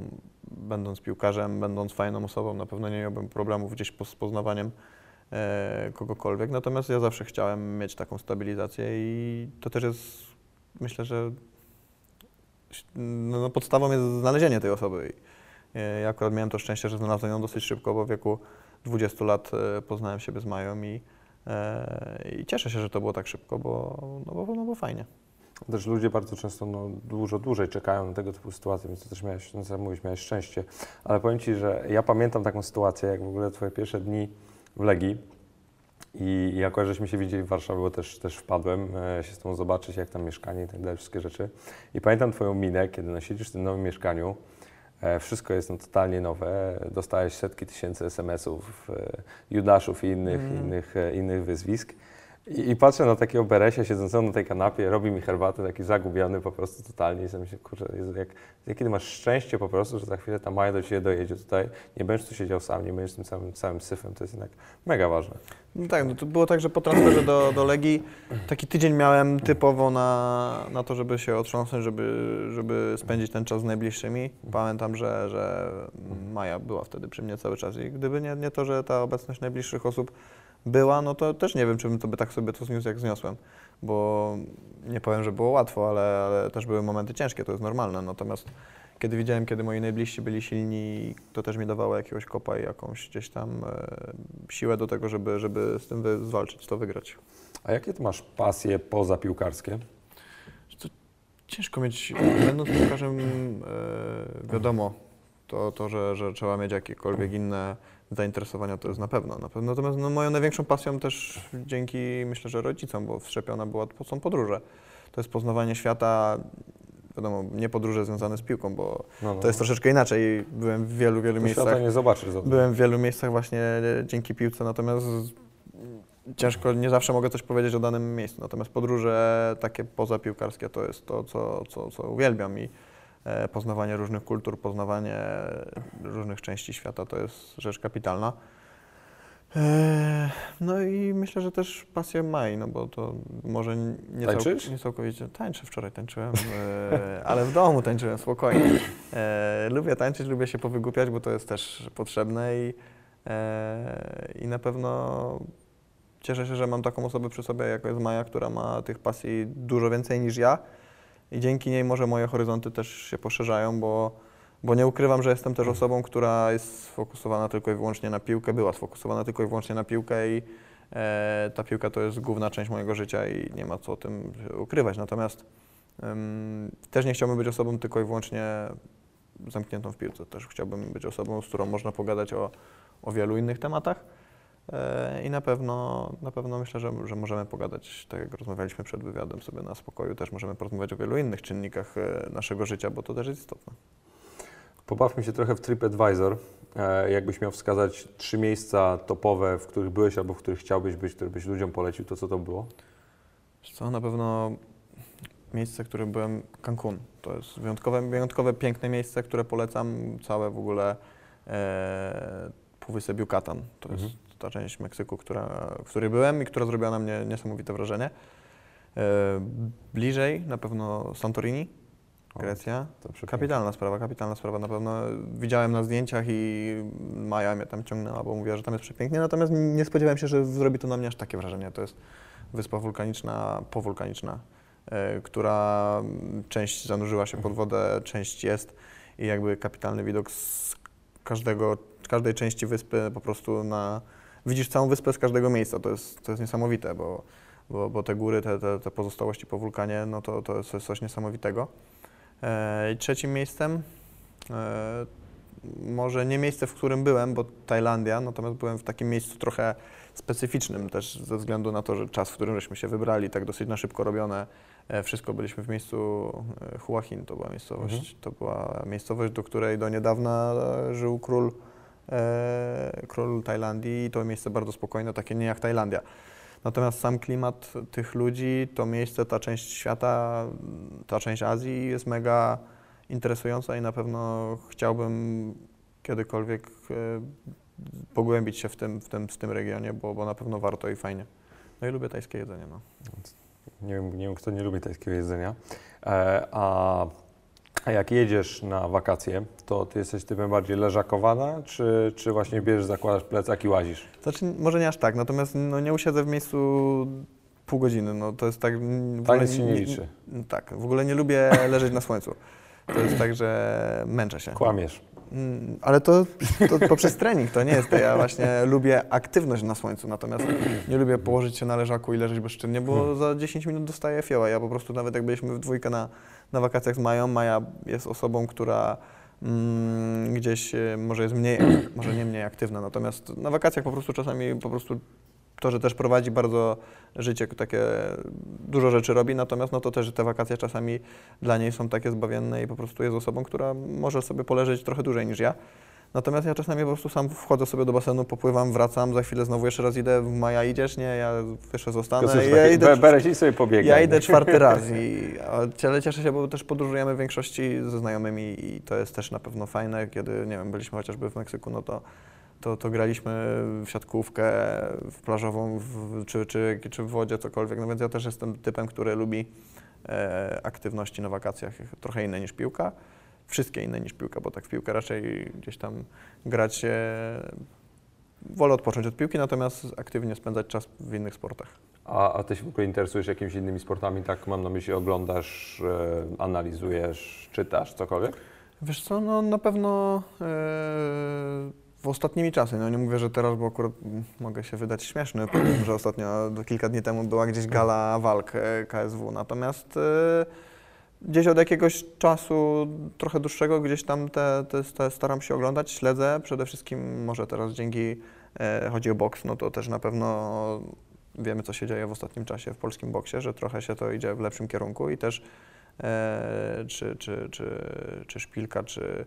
będąc piłkarzem, będąc fajną osobą, na pewno nie miałbym problemów gdzieś z poznawaniem e, kogokolwiek. Natomiast ja zawsze chciałem mieć taką stabilizację i to też jest, myślę, że no, no, podstawą jest znalezienie tej osoby. E, ja akurat miałem to szczęście, że znalazłem ją dosyć szybko, bo w wieku 20 lat e, poznałem siebie z Mają i, e, i cieszę się, że to było tak szybko, bo, no, bo, no, bo fajnie. Też ludzie bardzo często no, dużo dłużej czekają na tego typu sytuacje, więc to też miałeś, no miałeś szczęście. Ale powiem Ci, że ja pamiętam taką sytuację, jak w ogóle Twoje pierwsze dni w Legii i jako, żeśmy się widzieli w Warszawie, bo też, też wpadłem e, się z Tobą zobaczyć, jak tam mieszkanie i tak dalej, wszystkie rzeczy. I pamiętam Twoją minę, kiedy no, siedzisz w tym nowym mieszkaniu, e, wszystko jest no, totalnie nowe, dostałeś setki tysięcy SMS-ów, e, Judaszów i innych, Mhm. innych, innych wyzwisk. I, I patrzę na takiego Beresia siedzącego na tej kanapie, robi mi herbatę, taki zagubiony po prostu totalnie i sobie myślę, kurczę, Jezu, jak, jakie masz szczęście po prostu, że za chwilę ta Maja do Ciebie dojedzie tutaj, nie będziesz tu siedział sam, nie będziesz tym samym, całym syfem, to jest jednak mega ważne. No tak, no to było tak, że po transferze do, do Legii taki tydzień miałem typowo na, na to, żeby się otrząsnąć, żeby, żeby spędzić ten czas z najbliższymi. Pamiętam, że, że Maja była wtedy przy mnie cały czas i gdyby nie, nie to, że ta obecność najbliższych osób była, no to też nie wiem, czy bym to by tak sobie to zniósł, jak zniosłem, bo nie powiem, że było łatwo, ale, ale też były momenty ciężkie, to jest normalne, natomiast kiedy widziałem, kiedy moi najbliżsi byli silni, to też mi dawało jakiegoś kopa i jakąś gdzieś tam e, siłę do tego, żeby, żeby z tym wy, zwalczyć, to wygrać. A jakie ty masz pasje poza piłkarskie? Ciężko mieć, będąc piłkarzem, e, wiadomo, to, to że, że trzeba mieć jakiekolwiek inne zainteresowania, to jest na pewno. Na pewno. Natomiast no, moją największą pasją też dzięki, myślę, że rodzicom, bo wszczepiona była, to są podróże. To jest poznawanie świata, wiadomo, nie podróże związane z piłką, bo No, no, to jest troszeczkę inaczej. Byłem w wielu, wielu to miejscach. świata nie zobaczysz za Byłem w wielu miejscach właśnie e, dzięki piłce, natomiast ciężko, nie zawsze mogę coś powiedzieć o danym miejscu. Natomiast podróże takie pozapiłkarskie to jest to, co, co, co uwielbiam i poznawanie różnych kultur, poznawanie różnych części świata to jest rzecz kapitalna. E, No i myślę, że też pasję Mai, no bo to może nie, Tańczysz? cał, nie całkowicie. Tańczę, wczoraj tańczyłem, e, *laughs* ale w domu tańczyłem spokojnie. E, lubię tańczyć, lubię się powygłupiać, bo to jest też potrzebne i, e, i na pewno cieszę się, że mam taką osobę przy sobie, jak jest Maja, która ma tych pasji dużo więcej niż ja i dzięki niej może moje horyzonty też się poszerzają, bo, bo nie ukrywam, że jestem też osobą, która jest sfokusowana tylko i wyłącznie na piłkę, była sfokusowana tylko i wyłącznie na piłkę i e, ta piłka to jest główna część mojego życia i nie ma co o tym ukrywać. Natomiast em, też nie chciałbym być osobą tylko i wyłącznie zamkniętą w piłce. Też chciałbym być osobą, z którą można pogadać o, o wielu innych tematach. E, I na pewno, na pewno myślę, że, że możemy pogadać, tak jak rozmawialiśmy przed wywiadem sobie na spokoju, też możemy porozmawiać o wielu innych czynnikach e, naszego życia, bo to też jest istotne. Pobawmy się trochę w TripAdvisor. E, jakbyś miał wskazać trzy miejsca topowe, w których byłeś albo w których chciałbyś być, które byś ludziom polecił, to co to było? Co, na pewno miejsce, w którym byłem, Cancun. To jest wyjątkowe, wyjątkowe piękne miejsce, które polecam. Całe w ogóle e, Półwysep Yucatan. To jest Mhm. Ta część Meksyku, która, w której byłem i która zrobiła na mnie niesamowite wrażenie. E, bliżej na pewno Santorini, O, Grecja. To przepiękne. Kapitalna sprawa, kapitalna sprawa. Na pewno widziałem na zdjęciach i Maja mnie tam ciągnęła, bo mówiła, że tam jest przepięknie, natomiast nie spodziewałem się, że zrobi to na mnie aż takie wrażenie. To jest wyspa wulkaniczna, powulkaniczna, e, która część zanurzyła się pod wodę, część jest i jakby kapitalny widok z każdego, każdej części wyspy po prostu na... Widzisz całą wyspę z każdego miejsca, to jest, to jest niesamowite, bo, bo, bo te góry, te, te, te pozostałości po wulkanie, no to, to jest coś niesamowitego. E, I trzecim miejscem, e, może nie miejsce, w którym byłem, bo Tajlandia, natomiast byłem w takim miejscu trochę specyficznym też ze względu na to, że czas, w którym żeśmy się wybrali, tak dosyć na szybko robione, e, wszystko byliśmy w miejscu e, Hua Hin, to była miejscowość, Mhm. to była miejscowość, do której do niedawna żył król, e, Tajlandii i to miejsce bardzo spokojne, takie nie jak Tajlandia. Natomiast sam klimat tych ludzi, to miejsce, ta część świata, ta część Azji jest mega interesująca i na pewno chciałbym kiedykolwiek e, pogłębić się w tym, w tym, w tym regionie, bo, bo na pewno warto i fajnie. No i lubię tajskie jedzenie. No. Nie wiem, nie wiem, kto nie lubi tajskiego jedzenia. E, a, a jak jedziesz na wakacje, to ty jesteś typem bardziej leżakowana, czy, czy właśnie bierzesz, zakładasz plecak i łazisz? Znaczy, może nie aż tak, natomiast no, nie usiedzę w miejscu pół godziny. No, to jest tak. mm, Taniec się nie liczy. Tak, w ogóle nie lubię leżeć na słońcu. To jest tak, że męczę się. Kłamiesz. Mm, Ale to, to poprzez trening to nie jest to. Ja właśnie lubię aktywność na słońcu, natomiast nie lubię położyć się na leżaku i leżeć bezczynnie, bo za 10 minut dostaję fioła. Ja po prostu nawet jak byliśmy w dwójkę na, na wakacjach z Mają, Maja jest osobą, która mm, gdzieś e, może jest mniej, *clears throat* może nie mniej aktywna, natomiast na wakacjach po prostu czasami po prostu to, że też prowadzi bardzo życie takie, dużo rzeczy robi, natomiast no to też te wakacje czasami dla niej są takie zbawienne i po prostu jest osobą, która może sobie poleżeć trochę dłużej niż ja. Natomiast ja czasami po prostu sam wchodzę sobie do basenu, popływam, wracam, za chwilę znowu jeszcze raz idę, Maja idziesz? Nie, ja jeszcze zostanę. I ja idę, be- sobie pobiegaj. ja idę czwarty *laughs* raz, i, ale cieszę się, bo też podróżujemy w większości ze znajomymi i to jest też na pewno fajne, kiedy, nie wiem, byliśmy chociażby w Meksyku, no to, to, to graliśmy w siatkówkę, w plażową, w, czy, czy, czy w wodzie, cokolwiek, no więc ja też jestem typem, który lubi e, aktywności na wakacjach, trochę inne niż piłka, wszystkie inne niż piłka, bo tak w piłkę raczej gdzieś tam grać, e, wolę odpocząć od piłki, natomiast aktywnie spędzać czas w innych sportach. A, a ty się w ogóle interesujesz jakimiś innymi sportami? Tak mam na myśli, oglądasz, e, analizujesz, czytasz, cokolwiek? Wiesz co, no na pewno e, w ostatnimi czasy, no nie mówię, że teraz, bo akurat mogę się wydać śmieszny, powiem, że ostatnio, kilka dni temu była gdzieś gala walk e, KSW, natomiast e, gdzieś od jakiegoś czasu trochę dłuższego gdzieś tam te, te, te staram się oglądać, śledzę, przede wszystkim może teraz dzięki, e, chodzi o boks, no to też na pewno wiemy, co się dzieje w ostatnim czasie w polskim boksie, że trochę się to idzie w lepszym kierunku i też e, czy, czy, czy, czy Szpilka, czy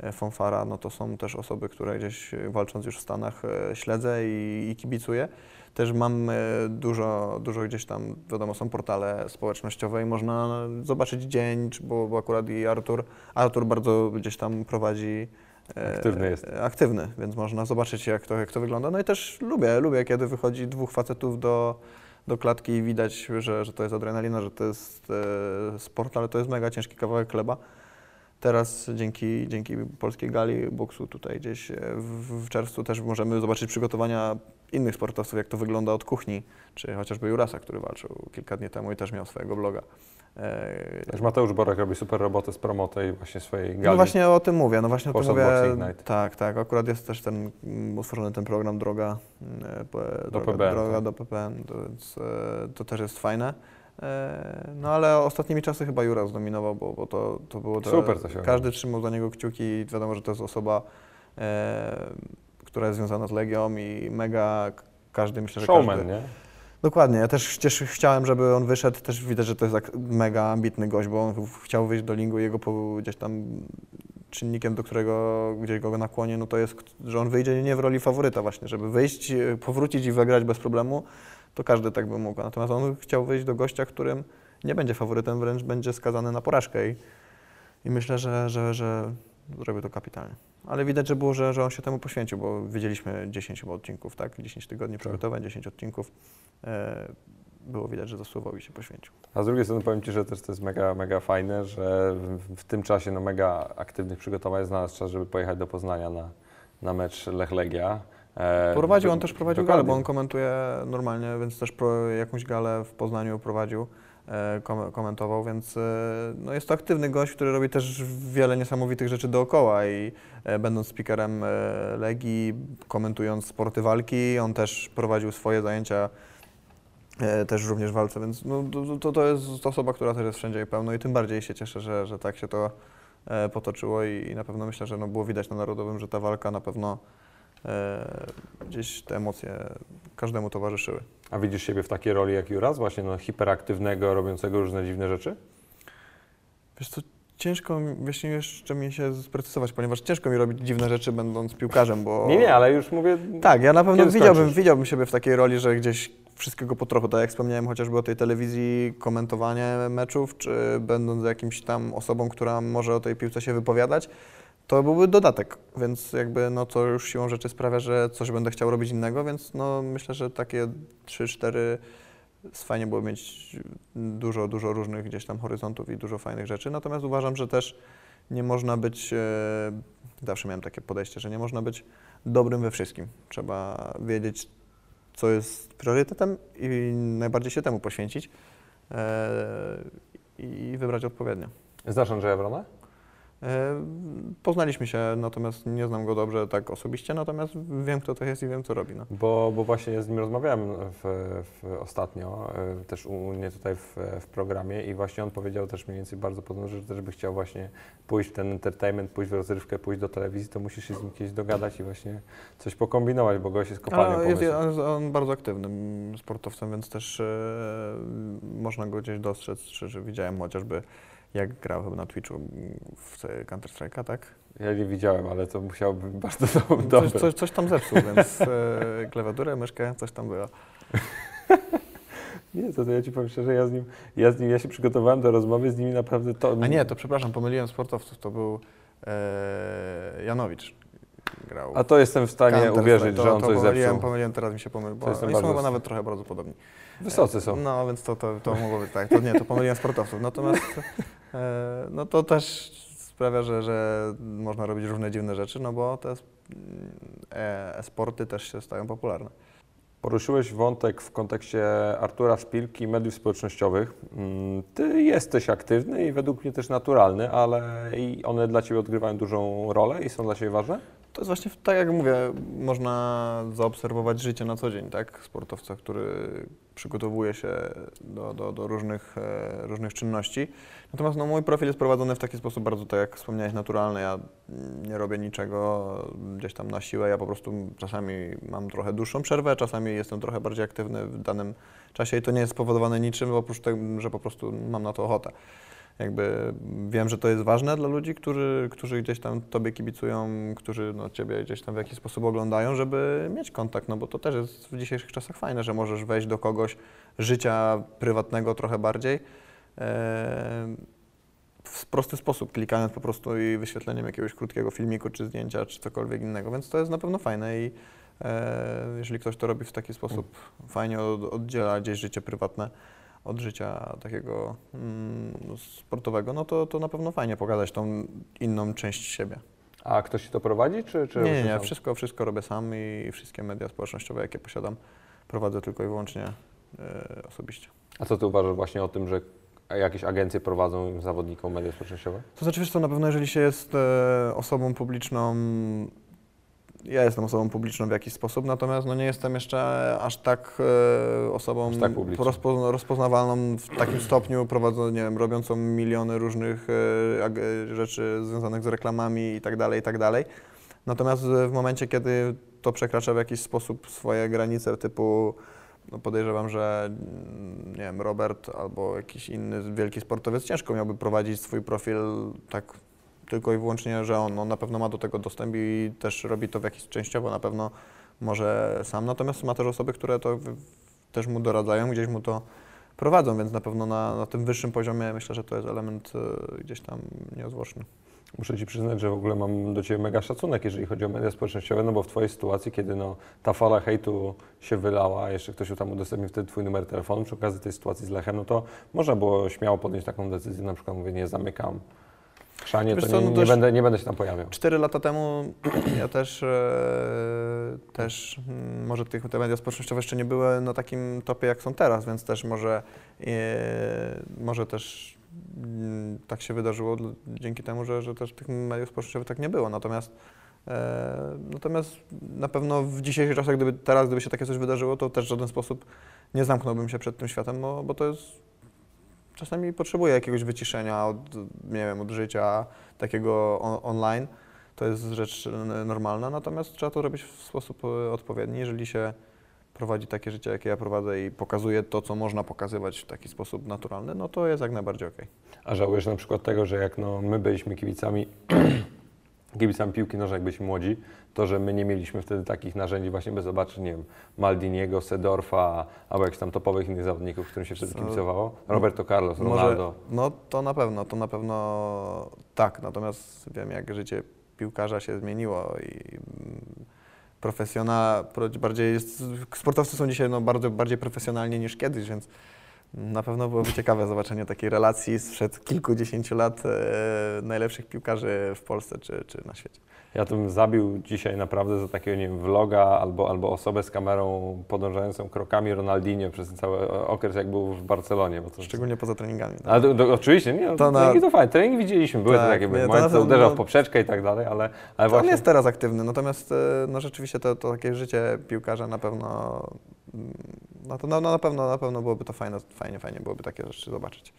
e, Fonfara, no to są też osoby, które gdzieś walcząc już w Stanach e, śledzę i, i kibicuję. Też mam e, dużo, dużo gdzieś tam, wiadomo, są portale społecznościowe i można zobaczyć dzień, bo, bo akurat i Artur, Artur bardzo gdzieś tam prowadzi e, Aktywny jest. e, Aktywny, więc można zobaczyć jak to, jak to wygląda. No i też lubię, lubię, kiedy wychodzi dwóch facetów do, do klatki i widać, że, że to jest adrenalina, że to jest e, sport, ale to jest mega ciężki kawałek chleba. Teraz dzięki, dzięki polskiej gali boksu tutaj gdzieś w, w czerwcu też możemy zobaczyć przygotowania innych sportowców, jak to wygląda od kuchni, czy chociażby Jurasa, który walczył kilka dni temu i też miał swojego bloga. E, Też Mateusz Borek robi super robotę z promotą i właśnie swojej gali. no właśnie o tym mówię, no właśnie o tym mówię. Night. Tak, tak, akurat jest też ten utworzony ten program Droga, e, p- droga, PBN, droga tak. do PPN, to, więc, e, to też jest fajne. No ale ostatnimi czasy chyba Jura zdominował, bo, bo to, to było... Super to się Każdy trzymał za niego kciuki i wiadomo, że to jest osoba, która jest związana z Legią i mega każdy, myślę, że Showman, każdy... nie? Dokładnie, ja też też chciałem, żeby on wyszedł, też widać, że to jest tak mega ambitny gość, bo on ch- chciał wyjść do lingu, jego po, gdzieś tam czynnikiem, do którego gdzieś go nakłonię, no to jest, że on wyjdzie nie w roli faworyta właśnie, żeby wyjść, e, powrócić i wygrać bez problemu, to każdy tak by mógł. Natomiast on chciał wyjść do gościa, którym nie będzie faworytem, wręcz będzie skazany na porażkę i, i myślę, że, że, że zrobił to kapitalnie. Ale widać, że było, że, że on się temu poświęcił, bo widzieliśmy 10 chyba odcinków, tak? 10 tygodni przygotowań, 10 odcinków. E, było widać, że zasłuwał i się poświęcił. A z drugiej strony powiem Ci, że też to jest mega, mega fajne, że w, w tym czasie no, mega aktywnych przygotowań znalazł czas, żeby pojechać do Poznania na, na mecz Lech-Legia. E, Prowadził, on też prowadził dokładnie. galę, bo on komentuje normalnie, więc też pro, jakąś galę w Poznaniu prowadził, komentował, więc e, no jest to aktywny gość, który robi też wiele niesamowitych rzeczy dookoła i e, będąc speakerem e, Legii, komentując sporty walki, on też prowadził swoje zajęcia e, też również w walce, więc no, to, to, jest osoba, która też jest wszędzie i pełno i tym bardziej się cieszę, że, że tak się to e, potoczyło i, i na pewno myślę, że no, było widać na Narodowym, że ta walka na pewno e, gdzieś te emocje każdemu towarzyszyły. A widzisz siebie w takiej roli jak Juras, właśnie no, hiperaktywnego, robiącego różne dziwne rzeczy? Wiesz co, ciężko właśnie jeszcze mi się sprecyzować, ponieważ ciężko mi robić dziwne rzeczy będąc piłkarzem, bo... Nie, nie, ale już mówię... Tak, ja na pewno widziałbym, widziałbym siebie w takiej roli, że gdzieś wszystkiego po trochu, tak jak wspomniałem chociażby o tej telewizji, komentowanie meczów, czy będąc jakimś tam osobą, która może o tej piłce się wypowiadać, to byłby dodatek, więc jakby no to już siłą rzeczy sprawia, że coś będę chciał robić innego, więc no myślę, że takie 3-4 fajnie było mieć dużo, dużo różnych gdzieś tam horyzontów i dużo fajnych rzeczy, natomiast uważam, że też nie można być, e, zawsze miałem takie podejście, że nie można być dobrym we wszystkim. Trzeba wiedzieć, co jest priorytetem i najbardziej się temu poświęcić e, i wybrać odpowiednio. Znasz Andrzeja Wrona? E, Poznaliśmy się, natomiast nie znam go dobrze tak osobiście, natomiast wiem, kto to jest i wiem, co robi. No. Bo, bo właśnie z nim rozmawiałem w, w ostatnio, y, też u mnie tutaj w, w programie i właśnie on powiedział też mniej więcej bardzo podobno, że też by chciał właśnie pójść w ten entertainment, pójść w rozrywkę, pójść do telewizji, to musisz się z nim kiedyś dogadać i właśnie coś pokombinować, bo gość jest kopalnią Ale jest, jest on bardzo aktywnym sportowcem, więc też e, można go gdzieś dostrzec, czy, czy widziałem chociażby jak grał chyba na Twitchu w Counter Strike'a, tak? Ja nie widziałem, ale to musiałoby być *laughs* bardzo do- dobre. Coś, coś, coś tam zepsuł, więc e, klawiaturę, myszkę, coś tam było. *laughs* Nie, to, to ja Ci powiem szczerze, ja z nim, ja z nim, ja się przygotowałem do rozmowy z nimi naprawdę to... A nie, to przepraszam, pomyliłem sportowców, to był e, Janowicz grał. A to jestem w stanie Counter uwierzyć, Strike. że to, on to coś pomyliłem, zepsuł. pomyliłem, teraz mi się pomylił, bo To oni są chyba nawet trochę bardzo podobni. Wysocy są. No, więc to, to, to mogło być tak. To nie, to pomyliłem sportowców. Natomiast no to też sprawia, że, że można robić różne dziwne rzeczy, no bo te e, e-sporty też się stają popularne. Poruszyłeś wątek w kontekście Artura Szpilki i mediów społecznościowych. Mm, Ty jesteś aktywny i według mnie też naturalny, ale one dla Ciebie odgrywają dużą rolę i są dla Ciebie ważne? To jest właśnie tak, jak mówię, można zaobserwować życie na co dzień, tak? Sportowca, który przygotowuje się do, do, do różnych, e, różnych czynności. Natomiast no, mój profil jest prowadzony w taki sposób bardzo, tak jak wspomniałeś, naturalny. Ja nie robię niczego gdzieś tam na siłę. Ja po prostu czasami mam trochę dłuższą przerwę, czasami jestem trochę bardziej aktywny w danym czasie i to nie jest spowodowane niczym, oprócz tego, że po prostu mam na to ochotę. Jakby wiem, że to jest ważne dla ludzi, którzy, którzy gdzieś tam tobie kibicują, którzy no, ciebie gdzieś tam w jakiś sposób oglądają, żeby mieć kontakt, no bo to też jest w dzisiejszych czasach fajne, że możesz wejść do kogoś życia prywatnego trochę bardziej e, w prosty sposób, klikając po prostu i wyświetleniem jakiegoś krótkiego filmiku, czy zdjęcia, czy cokolwiek innego, więc to jest na pewno fajne i e, jeżeli ktoś to robi w taki sposób, fajnie od, oddziela gdzieś życie prywatne od życia takiego mm, sportowego, no to, to na pewno fajnie pokazać tą inną część siebie. A ktoś Ci to prowadzi, czy, czy Nie, nie, nie, wszystko, wszystko robię sam i wszystkie media społecznościowe, jakie posiadam, prowadzę tylko i wyłącznie e, osobiście. A co Ty uważasz właśnie o tym, że jakieś agencje prowadzą zawodnikom media społecznościowe? To znaczy, wiesz co, na pewno jeżeli się jest e, osobą publiczną, ja jestem osobą publiczną w jakiś sposób, natomiast no nie jestem jeszcze aż tak e, osobą Aż tak rozpo, rozpoznawalną w takim stopniu, prowadzącą, nie wiem, robiącą miliony różnych e, rzeczy związanych z reklamami i tak dalej, i tak dalej. Natomiast w momencie, kiedy to przekracza w jakiś sposób swoje granice typu no podejrzewam, że mm, nie wiem, Robert albo jakiś inny wielki sportowiec ciężko miałby prowadzić swój profil tak tylko i wyłącznie, że on, on na pewno ma do tego dostęp i też robi to w jakiś częściowo na pewno może sam. Natomiast ma też osoby, które to też mu doradzają, gdzieś mu to prowadzą, więc na pewno na, na tym wyższym poziomie myślę, że to jest element e, gdzieś tam nieodłączny. Muszę Ci przyznać, że w ogóle mam do Ciebie mega szacunek, jeżeli chodzi o media społecznościowe, no bo w Twojej sytuacji, kiedy no, ta fala hejtu się wylała, jeszcze ktoś tam udostępnił wtedy Twój numer telefonu przy okazji tej sytuacji z Lechem, no to można było śmiało podjąć taką decyzję, na przykład mówię, nie zamykam chrzanie, Wiesz to co, nie, no nie, będę, nie będę się tam pojawiał. Cztery lata temu *clears throat* ja też, e, też mm, może tych, te media społecznościowe jeszcze nie były na takim topie jak są teraz, więc też może, e, może też mm, tak się wydarzyło dzięki temu, że, że też tych mediów społecznościowych tak nie było. Natomiast e, Natomiast na pewno w dzisiejszych czasach, gdyby teraz, gdyby się takie coś wydarzyło, to też w żaden sposób nie zamknąłbym się przed tym światem, bo to jest czasami potrzebuję jakiegoś wyciszenia od, nie wiem, od życia takiego on, online. To jest rzecz normalna, natomiast trzeba to robić w sposób e, odpowiedni. Jeżeli się prowadzi takie życie, jakie ja prowadzę i pokazuje to, co można pokazywać w taki sposób naturalny, no to jest jak najbardziej okej. A żałujesz na przykład tego, że jak no, my byliśmy kibicami, *clears throat* kibicami piłki nożnej, jak byliśmy młodzi, to, że my nie mieliśmy wtedy takich narzędzi właśnie, by zobaczyć, nie wiem, Maldiniego, Sedorfa, albo jakichś tam topowych innych zawodników, którym się wtedy Co- kibicowało. Roberto Carlos, Może, Ronaldo. no to na pewno, to na pewno tak, natomiast wiem, jak życie piłkarza się zmieniło i profesjonal, pro- bardziej jest, sportowcy są dzisiaj no, bardzo bardziej profesjonalni niż kiedyś, więc na pewno byłoby ciekawe zobaczenie takiej relacji sprzed kilkudziesięciu lat e, najlepszych piłkarzy w Polsce czy, czy na świecie. Ja bym zabił dzisiaj naprawdę za takiego, nie wiem, vloga albo, albo osobę z kamerą podążającą krokami Ronaldinho przez cały okres, jak był w Barcelonie. Bo to, Szczególnie poza treningami. tak. Ale to, to, oczywiście, nie, no, To na- treningi to fajne, treningi widzieliśmy, były Tak, to takie nie, momenty, na co uderzał w poprzeczkę i tak dalej, ale, ale To on właśnie... jest teraz aktywny, natomiast e, no, rzeczywiście to, to takie życie piłkarza na pewno, no to no, no, na pewno, na pewno byłoby to fajne, fajnie, fajnie byłoby takie rzeczy zobaczyć.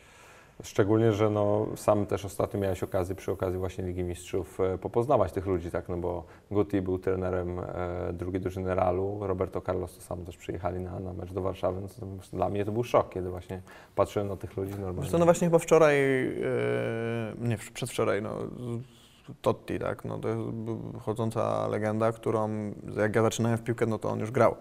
Szczególnie, że no, sam też ostatnio miałeś okazję przy okazji właśnie Ligi Mistrzów e, popoznawać tych ludzi, tak, no bo Guti był trenerem e, drugiej drużyny Realu, Roberto Carlos to sam też przyjechali na, na mecz do Warszawy, no to, dla mnie to był szok, kiedy właśnie patrzyłem na tych ludzi Wiesz normalnie. co, no właśnie chyba wczoraj, e, nie, przedwczoraj, no, Totti, tak, no to jest chodząca legenda, którą jak ja zaczynałem w piłkę, no to on już grał.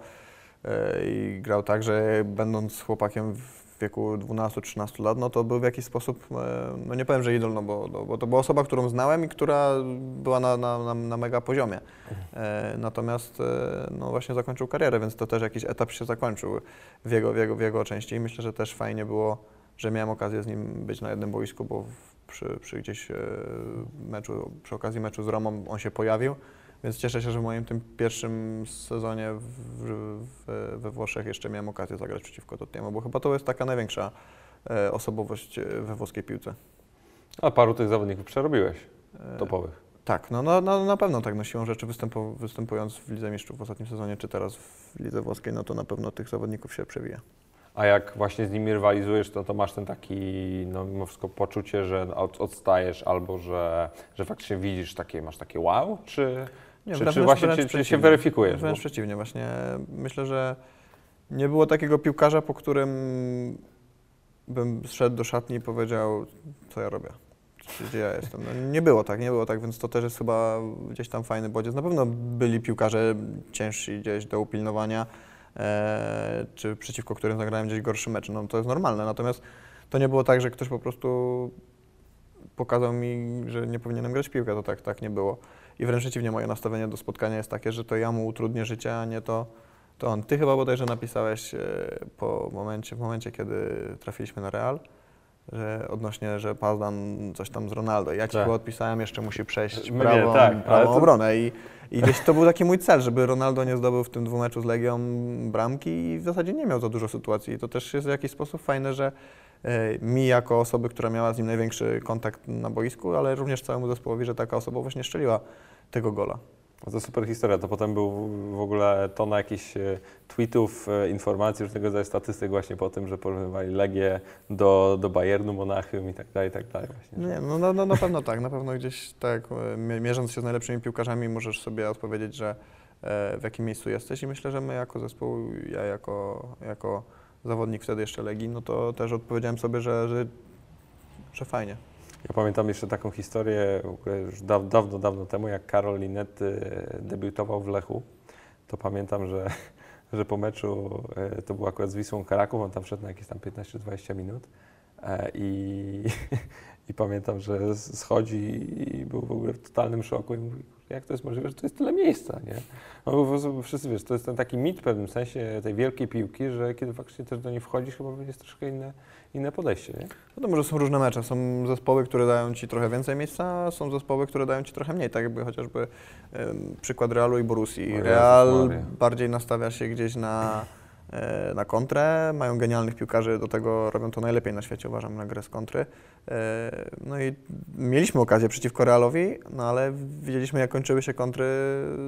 E, I grał tak, że będąc chłopakiem w wieku 12-13 lat, no to był w jakiś sposób, e, no nie powiem, że idol, no bo, no, bo to była osoba, którą znałem i która była na, na, na, mega poziomie. E, Natomiast no właśnie zakończył karierę, więc to też jakiś etap się zakończył w jego, w jego, w jego części i myślę, że też fajnie było, że miałem okazję z nim być na jednym boisku, bo przy, przy gdzieś meczu, przy okazji meczu z Romą on się pojawił, więc cieszę się, że w moim tym pierwszym sezonie w, w, we Włoszech jeszcze miałem okazję zagrać przeciwko Tottiemu, bo chyba to jest taka największa e, osobowość e, we włoskiej piłce. A paru tych zawodników przerobiłeś, E, topowych. Tak, no, no, no na pewno tak, no siłą rzeczy występu, występując w Lidze Mistrzów w ostatnim sezonie, czy teraz w Lidze Włoskiej, no to na pewno tych zawodników się przewija. A jak właśnie z nimi rywalizujesz, to, to masz ten taki, no mimo wszystko poczucie, że od, odstajesz albo że, że faktycznie widzisz takie, masz takie wow, czy, Nie, czy, wręcz- czy właśnie wręcz czy, czy się weryfikujesz? Wręcz Bo- przeciwnie, właśnie myślę, że nie było takiego piłkarza, po którym bym szedł do szatni i powiedział, co ja robię, gdzie ja jestem. No, nie było tak, nie było tak, więc to też jest chyba gdzieś tam fajny bodziec. Na pewno byli piłkarze ciężsi gdzieś do upilnowania, e, czy przeciwko którym zagrałem gdzieś gorszy mecz. No to jest normalne, natomiast to nie było tak, że ktoś po prostu pokazał mi, że nie powinienem grać w piłkę, to tak, tak nie było. I wręcz przeciwnie, moje nastawienie do spotkania jest takie, że to ja mu utrudnię życie, a nie to, to on. Ty chyba bodajże napisałeś e, po momencie, w momencie, kiedy trafiliśmy na Real, że odnośnie, że Pazdan coś tam z Ronaldo. Ja ci Tak. chyba odpisałem, jeszcze musi przejść Nie, prawą, tak, ale prawą to- obronę. I, I gdzieś to był taki mój cel, żeby Ronaldo nie zdobył w tym dwumeczu z Legią bramki i w zasadzie nie miał za dużo sytuacji. I to też jest w jakiś sposób fajne, że mi jako osoby, która miała z nim największy kontakt na boisku, ale również całemu zespołowi, że taka osoba właśnie strzeliła tego gola. No to super historia. To potem był w ogóle tona jakichś e, tweetów, e, informacji, różnego rodzaju statystyk właśnie po tym, że porównywali Legię do, do Bayernu, Monachium i tak dalej, i tak dalej. Właśnie. Nie, no, no, no na pewno tak, na pewno gdzieś tak, e, mi- mierząc się z najlepszymi piłkarzami, możesz sobie odpowiedzieć, że e, w jakim miejscu jesteś i myślę, że my jako zespół, ja jako, jako zawodnik wtedy jeszcze Legii, no to też odpowiedziałem sobie, że, że, że fajnie. Ja pamiętam jeszcze taką historię już daw, dawno, dawno temu, jak Karol Linety debiutował w Lechu, to pamiętam, że, *laughs* że po meczu, e, to był akurat z Wisłą Karaków, on tam wszedł na jakieś tam 15-20 minut E, I, *laughs* I pamiętam, że schodzi i był w ogóle w totalnym szoku i mówi, jak to jest możliwe, że to jest tyle miejsca, nie? No, bo prostu wszyscy wiesz, to jest ten taki mit w pewnym sensie tej wielkiej piłki, że kiedy faktycznie też do niej wchodzisz, chyba jest troszkę inne, inne podejście, nie? No to może są różne mecze. Są zespoły, które dają ci trochę więcej miejsca, a są zespoły, które dają ci trochę mniej. Tak jakby chociażby przykład Realu i Borussii. Real bardziej nastawia się gdzieś na, na kontrę, mają genialnych piłkarzy, do tego robią to najlepiej na świecie, uważam, na grę z kontry. E, No i mieliśmy okazję przeciwko Realowi, no ale widzieliśmy, jak kończyły się kontry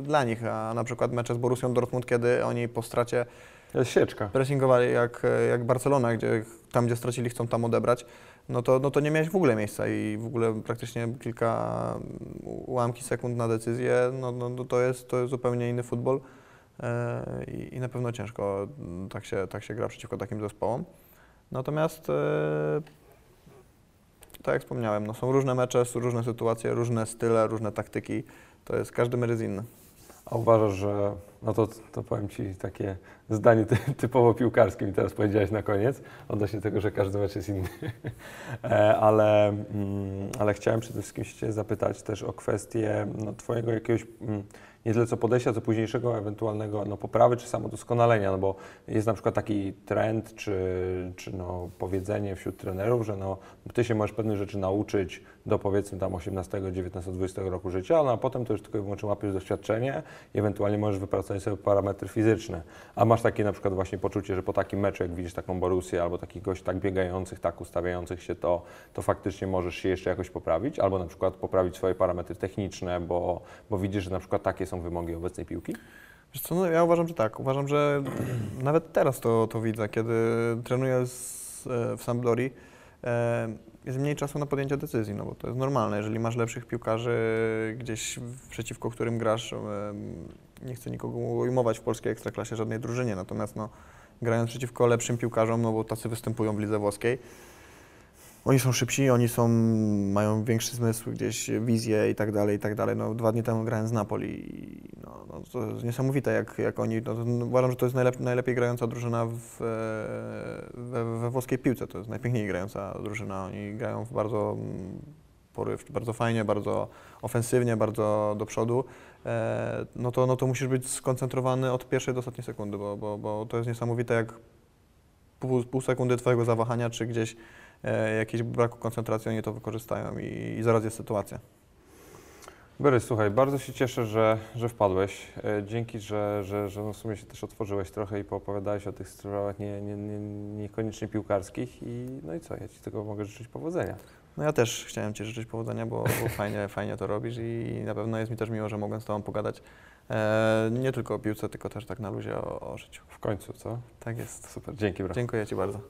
dla nich, a na przykład mecze z Borussią Dortmund, kiedy oni po stracie sieczka. pressingowali jak, jak Barcelona, gdzie tam, gdzie stracili, chcą tam odebrać, no to, no to nie miałeś w ogóle miejsca i w ogóle praktycznie kilka ułamki sekund na decyzję, no, no, no to, jest, to jest zupełnie inny futbol e, i, i na pewno ciężko mm, tak się, tak się gra przeciwko takim zespołom. Natomiast e, tak jak wspomniałem, no są różne mecze, są różne sytuacje, różne style, różne taktyki, to jest, każdy mecz jest inny. A uważasz, że, no to, to powiem Ci takie zdanie ty, typowo piłkarskie mi teraz powiedziałeś na koniec, odnośnie tego, że każdy mecz jest inny. *laughs* E, ale, mm, ale chciałem przede wszystkim Cię zapytać też o kwestię no, Twojego jakiegoś, mm, nie tyle co podejścia, co późniejszego ewentualnego no, poprawy czy samodoskonalenia, no bo jest na przykład taki trend czy, czy no, powiedzenie wśród trenerów, że no, Ty się możesz pewnych rzeczy nauczyć do powiedzmy tam 18, 19, 20 roku życia, no a potem to już tylko i wyłącznie łapiesz doświadczenie i ewentualnie możesz wypracować sobie parametry fizyczne. A masz takie na przykład właśnie poczucie, że po takim meczu, jak widzisz taką Borussię albo takich gości tak biegających, tak ustawiających się, to, to faktycznie możesz się jeszcze jakoś poprawić, albo na przykład poprawić swoje parametry techniczne, bo, bo widzisz, że na przykład takie są wymogi obecnej piłki? Wiesz co, no ja uważam, że tak. Uważam, że *clears throat* nawet teraz to, to widzę, kiedy trenuję z, e, w Sampdori, e, jest mniej czasu na podjęcie decyzji, no bo to jest normalne. Jeżeli masz lepszych piłkarzy gdzieś przeciwko którym grasz, em, nie chcę nikogo ujmować w polskiej ekstraklasie żadnej drużynie, natomiast no, grając przeciwko lepszym piłkarzom, no bo tacy występują w lidze włoskiej, oni są szybsi, oni są, mają większy zmysł, gdzieś wizję i tak dalej, i tak dalej. No, dwa dni temu grałem z Napoli i no, no, to jest niesamowite, jak, jak oni, no, to uważam, że to jest najlep, najlepiej grająca drużyna w, e, we, we włoskiej piłce, to jest najpiękniej grająca drużyna. Oni grają w bardzo mm, porywczo, bardzo fajnie, bardzo ofensywnie, bardzo do przodu. E, no, to, no to musisz być skoncentrowany od pierwszej do ostatniej sekundy, bo, bo, bo to jest niesamowite, jak pół, pół sekundy twojego zawahania, czy gdzieś e, jakiegoś braku koncentracji, oni to wykorzystają i, i zaraz jest sytuacja. Borys, słuchaj, bardzo się cieszę, że, że wpadłeś. E, Dzięki, że, że, że no w sumie się też otworzyłeś trochę i poopowiadałeś o tych sprawach nie, nie, nie, niekoniecznie piłkarskich i no i co, ja Ci tego mogę życzyć powodzenia. No ja też chciałem Ci życzyć powodzenia, bo, bo *laughs* fajnie, fajnie to robisz i na pewno jest mi też miło, że mogłem z Tobą pogadać e, nie tylko o piłce, tylko też tak na luzie o, o życiu. W końcu, co? Tak jest. Super, dzięki brat. Dziękuję Ci bardzo.